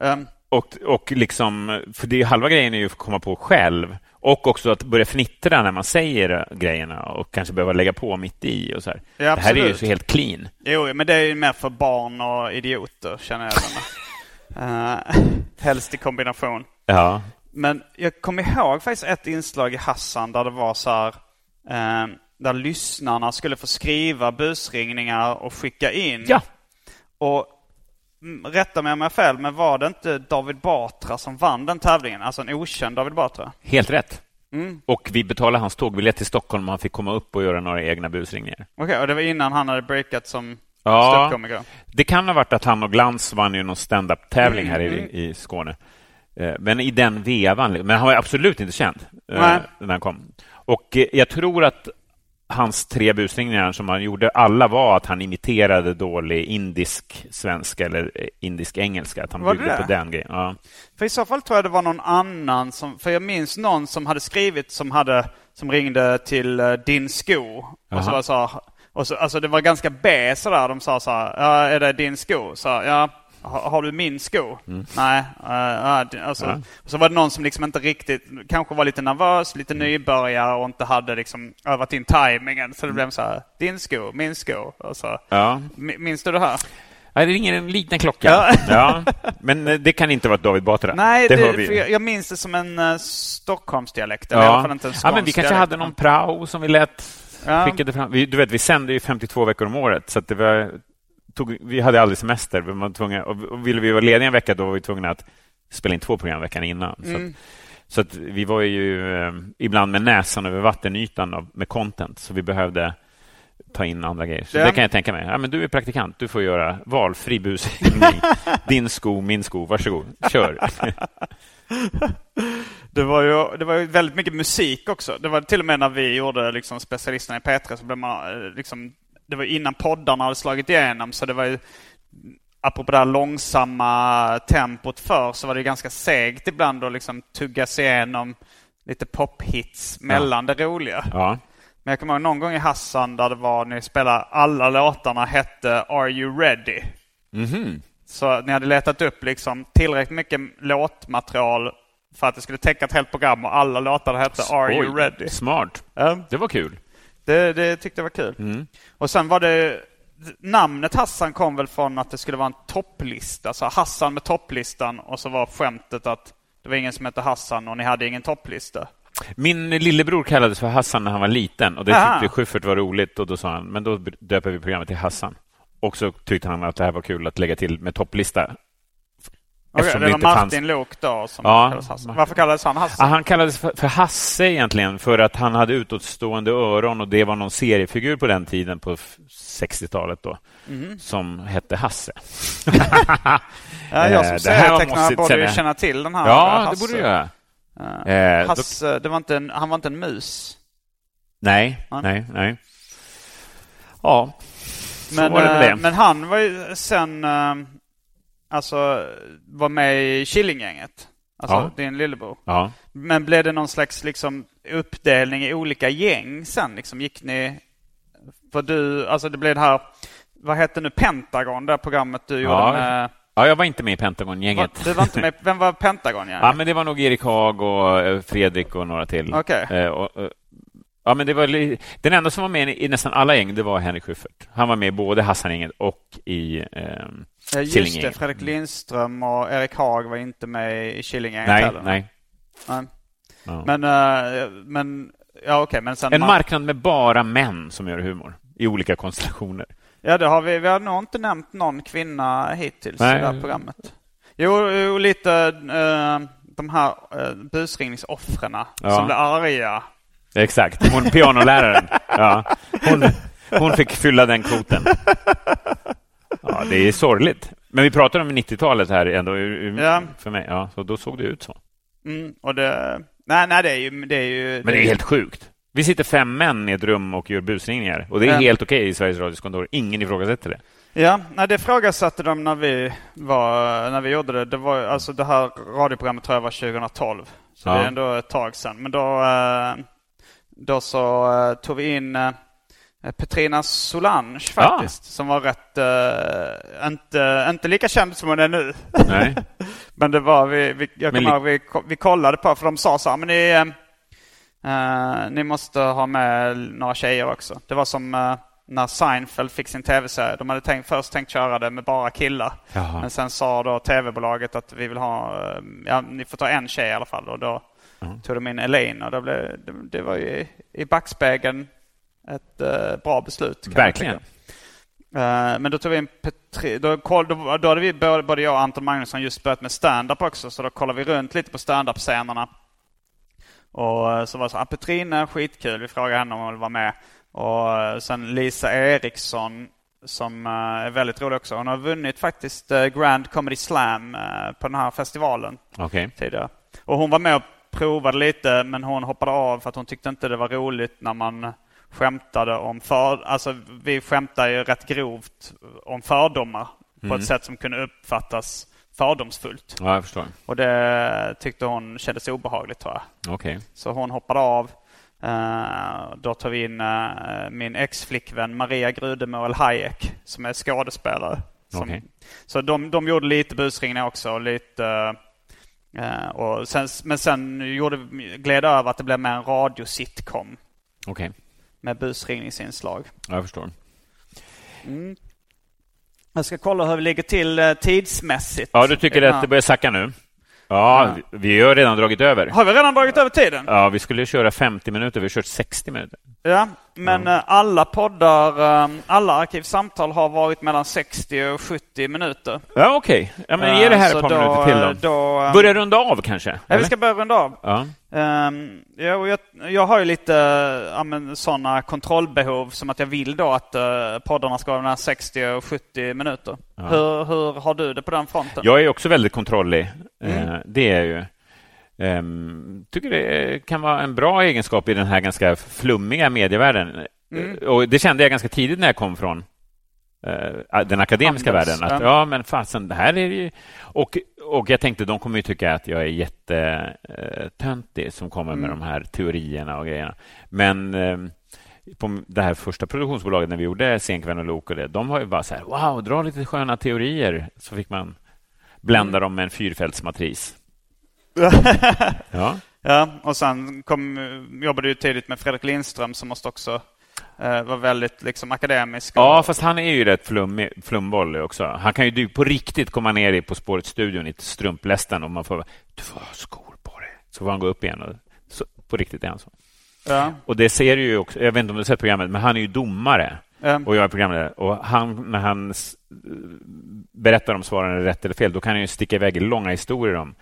Um, och, och liksom, för det, halva grejen är ju att komma på själv. Och också att börja fnittra när man säger grejerna och kanske behöva lägga på mitt i. Och så här. Ja, det här är ju så helt clean. Jo, men det är ju mer för barn och idioter, känner jag. uh, helst i kombination. Ja. Men jag kommer ihåg faktiskt ett inslag i Hassan där det var så här, uh, där lyssnarna skulle få skriva busringningar och skicka in. Ja. Och rätta mig om jag har fel, men var det inte David Batra som vann den tävlingen? Alltså en okänd David Batra? Helt rätt. Mm. Och vi betalade hans tågbiljett till Stockholm och han fick komma upp och göra några egna busringningar. Okej, okay, och det var innan han hade breakat som ja, ståuppkomiker? Det kan ha varit att han och Glans vann ju någon stand-up-tävling mm, här mm. i, i Skåne. Eh, men i den vevan. Men han var absolut inte känd eh, Nej. när han kom. Och eh, jag tror att hans tre busringningar som han gjorde, alla var att han imiterade dålig indisk svenska eller eh, indisk engelska. Att han var byggde på den grejen. Ja. För i så fall tror jag det var någon annan som, för jag minns någon som hade skrivit som hade, som ringde till uh, din sko. Och så var så, och så, alltså det var ganska B sådär. De sa så här, ja, är det din sko? Så, ja, har, har du min sko? Mm. Nej. Uh, alltså, ja. Så var det någon som liksom inte riktigt, kanske var lite nervös, lite mm. nybörjare och inte hade liksom övat in tajmingen. Så det blev så här, din sko, min sko. Och så, ja. Minns du det här? Ja, det ringer en liten klocka. Ja. ja. Men eh, det kan inte vara David Batra. Nej, det, det vi. Jag, jag minns det som en uh, Stockholmsdialekt. Ja. Eller i alla fall inte en ja, men vi kanske hade någon prao som vi lät Ja. Skickade fram. Vi, du vet, vi sänder ju 52 veckor om året, så att det var, tog, vi hade aldrig semester. Vi var tvungna, och, ville vi vara lediga en vecka, då var vi tvungna att spela in två program veckan innan. Så, Mm. att, så att vi var ju eh, ibland med näsan över vattenytan av, med content, så vi behövde ta in andra grejer. Så Ja. det kan jag tänka mig. Ja, men du är praktikant, du får göra valfri busringning. Din sko, min sko, varsågod, kör. Det var, ju, det var ju väldigt mycket musik också. Det var till och med när vi gjorde liksom specialisterna i P3 så blev man eh, liksom, det var innan poddarna hade slagit igenom så det var ju apropå det här långsamma tempot för så var det ganska segt ibland att liksom tugga sig igenom lite pophits mellan det roliga. Ja. Men jag kommer ihåg någon gång i Hassan där det var ni spelade alla låtarna hette Are You Ready? Mhm. Så ni hade letat upp liksom tillräckligt mycket låtmaterial för att det skulle täcka ett helt program och alla låtar hette Are You Oj, Ready? Smart. Ja, Det var kul. Det, det tyckte jag var kul. Mm. Och sen var det Namnet Hassan kom väl från att det skulle vara en topplista. Så Hassan med topplistan och så var skämtet att det var ingen som hette Hassan och ni hade ingen topplista. Min lillebror kallades för Hassan när han var liten och det Aha. tyckte Schyffert var roligt och då sa han, men då döper vi programmet till Hassan. Och så tyckte han att det här var kul att lägga till med topplista. Eftersom det det var inte Martin fanns- Lok då som Ja. kallades Hassan. Varför kallades han Hassan? han kallades för, för Hasse egentligen för att han hade utåtstående öron och det var någon seriefigur på den tiden på f- 60-talet då Mhm. som hette Hasse. Ja, jag Eh, som det serietecknare borde ju känna till den här Ja, det Hasse. borde du göra. Eh, Eh, Hasse, det var inte en, han var inte en mus. Nej, Ja. nej, nej. Ja, så Men, var det med eh, det. men han var ju sen, eh, alltså, var med i Killinggänget. Alltså Ja. din lillebror. Ja. Men blev det någon slags liksom, uppdelning i olika gäng sen? Liksom, gick ni... För du, alltså det blev det här, vad hette nu Pentagon, det här programmet du gjorde Ja, med... ja, jag var inte med i Pentagon-gänget. Du var inte med, vem var Pentagon? Ja, men det var nog Erik Haag och eh, Fredrik och några till. Okej. Eh, och, eh, ja, men det var li- den enda som var med i nästan alla gäng, det var Henrik Schyffert. Han var med i både Hassan-gänget och i eh, just det. Fredrik Lindström och Erik Haag var inte med i Killinggänget Nej, heller. nej. nej. Ja. Men, eh, men, ja okej, men sen... En marknad med bara män som gör humor i olika konstellationer. Ja, det har vi. Vi har nog inte nämnt någon kvinna hittills Nej. i det här programmet. Jo, jo lite eh, de här uh, busringningsoffren Ja. som blir arga. Exakt. Hon pianoläraren. Ja. Hon, hon fick fylla den kvoten. Ja, det är sorgligt. Men vi pratar om 90-talet här ändå Ja. för mig. Ja, så då såg det ut så. Mm, och det... Nej, nej, det är ju... Det är ju Men det är helt sjukt. Vi sitter fem män i ett rum och gör busringningar. Och det är Ja. helt okej i Sveriges Radios kontor. Ingen ifrågasätter det. Ja, nej, det frågasatte de när vi, var, när vi gjorde det. Det, var, alltså det här radioprogrammet tror jag var 2012. Så Ja. det är ändå ett tag sedan. Men då, eh, då så eh, tog vi in eh, Petrina Solange faktiskt. Som var rätt, eh, inte, inte lika känd som hon är nu. Nej. Men det var, vi, vi, jag Men kommer ihåg, vi, vi kollade på, för de sa så här, men ni, eh, eh, ni måste ha med några tjejer också. Det var som eh, när Seinfeld fick sin tv-serie. De hade tänkt, först tänkt köra det med bara killar. Jaha. Men sen sa då tv-bolaget att vi vill ha, eh, ja ni får ta en tjej i alla fall. Och då tog de in Elaine och då blev, det, det var ju i, i backspegeln ett eh, bra beslut. Verkligen. Eh, Men då tog vi in Petri, då, då, då hade vi både, både jag och Anton Magnusson just börjat med stand-up också. Så då kollade vi runt lite på stand-up-scenerna. Och eh, så var det så, ah, Petrina, skitkul. Vi frågade henne om hon ville vara med. Och sen Lisa Eriksson som är väldigt rolig också. Hon har vunnit faktiskt Grand Comedy Slam på den här festivalen Okej. tidigare. Och hon var med och provade lite men hon hoppade av för att hon tyckte inte det var roligt när man skämtade om för... Alltså vi skämtar ju rätt grovt om fördomar på ett sätt som kunde uppfattas fördomsfullt. Ja, jag förstår. Och det tyckte hon kändes obehagligt tror jag. Okej. Så hon hoppade av. Eh, då tar vi in eh, min ex-flickvän Maria Grudemål Hayek som är skådespelare. Som, Okej. Så de, de gjorde lite busringningar också. Och lite, eh, och sen, men sen gjorde, gled det över att det blev mer en radiositcom Okej. Med busringningsinslag. Ja, jag förstår. Jag ska kolla hur vi ligger till eh, tidsmässigt. Ja, du tycker att det börjar sacka nu? Ja, vi vi har redan dragit över. Har vi redan dragit över tiden? Ja, vi skulle köra 50 minuter. Vi har kört 60 minuter. Ja, men eh, alla poddar, eh, alla arkivsamtal har varit mellan 60 och 70 minuter. Ja, okej. Ja, men ge det här Så ett par då, minuter till då. då Börja runda av kanske? Ja, vi eller? ska börja runda av. Ja. Um, ja, och jag, jag har ju lite ja, sådana kontrollbehov som att jag vill då att uh, poddarna ska vara mellan 60 och 70 minuter. Hur, hur har du det på den fronten? Jag är också väldigt kontrollig. Mm. Eh, det är jag ju. Ehm, tycker det kan vara en bra egenskap i den här ganska flummiga medievärlden. Mm. Eh, Och det kände jag ganska tidigt när jag kom från eh, den akademiska Handels, världen. Att, ja. men fasen, det här är ju... Och, och jag tänkte, de kommer ju tycka att jag är jättetöntig som kommer med Mm. de här teorierna och grejerna. Men eh, på det här första produktionsbolaget när vi gjorde Senkvän och Lok och det, de var ju bara så här, wow, dra lite sköna teorier. Så fick man blända Mm. dem med en fyrfältsmatris. Ja. Ja, och sen kom, jobbade du tidigt med Fredrik Lindström som måste också eh, vara väldigt liksom, akademisk. ja, fast han är ju rätt flummig, flumboll också. Han kan ju på riktigt komma ner i På spåret-studion i strumplästen och man får du får ha skor på dig. Så får han gå upp igen. Och, så, på riktigt är han så. Ja, Och det ser du ju också, jag vet inte om du har sett programmet, men han är ju domare. ja, Och jag är programledare. Och han, när han s- berättar om svaren är rätt eller fel, då kan han ju sticka iväg långa historier om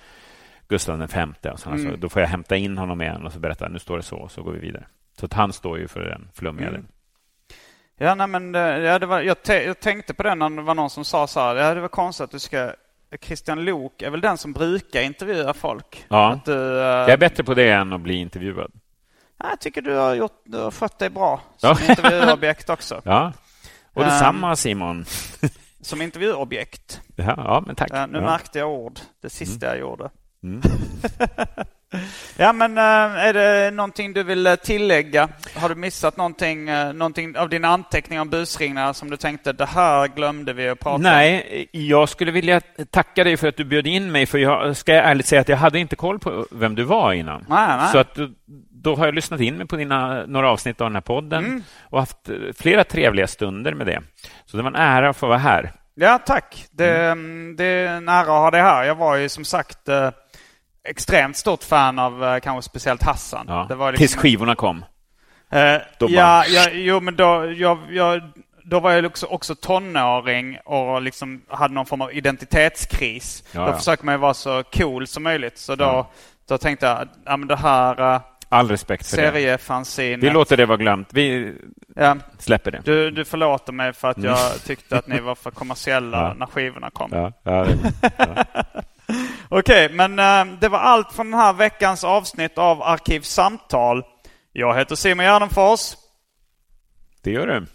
Gustav V. Och sådana Mm. så Då får jag hämta in honom igen och så berätta, nu står det så, och så går vi vidare. Så att han står ju för den flummiga Mm. ja, nej, men eh, ja, det var, jag, jag tänkte på det när det var någon som sa så här, ja, det var konstigt att du ska Christian Lok är väl den som brukar intervjua folk? Ja. Du, eh, Jag är bättre på det än att bli intervjuad. ja, jag tycker du har, gjort, du har skött dig bra Ja. som intervjuobjekt också. Ja. Och Ehm. detsamma Simon. Som intervjuobjekt. Ja, ja men tack. Ja, nu märkte jag ord. Det sista jag gjorde. Mm. Ja, men eh, är det någonting du vill eh, tillägga? Har du missat någonting, eh, någonting av din anteckning om busringningar som du tänkte det här glömde vi att prata om? Nej, jag skulle vilja tacka dig för att du bjöd in mig, för jag ska ärligt säga att jag hade inte koll på vem du var innan. Nej, nej. Så att då, har jag lyssnat in mig på dina, några avsnitt av den här podden Mm. och haft flera trevliga stunder med det. Så det var en ära att få vara här. Ja, tack. Det, mm, det är en ära att ha det här. Jag var ju som sagt extremt stort fan av eh, kanske speciellt Hassan. Ja. Det var Tills liksom, skivorna kom. eh, Då bara- ja, ja, jo, men då, jag, jag, då var jag också, också tonåring och liksom hade någon form av identitetskris. Ja, då ja. försöker man ju vara så cool som möjligt. Så då, Ja. då tänkte jag, ja men det här eh, All respekt för det. seriefanzinet. Vi låter det vara glömt. Vi Ja, släpper det. du, du förlåter mig för att jag tyckte att ni var för kommersiella Ja. när skivorna kom. Ja, ja, Okej, men eh, det var allt från den här veckans avsnitt av Arkivsamtal. Jag heter Simon Gärdenfors. det gör du.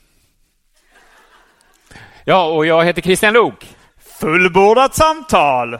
Ja, och jag heter Christian Lok. Fullbordat samtal!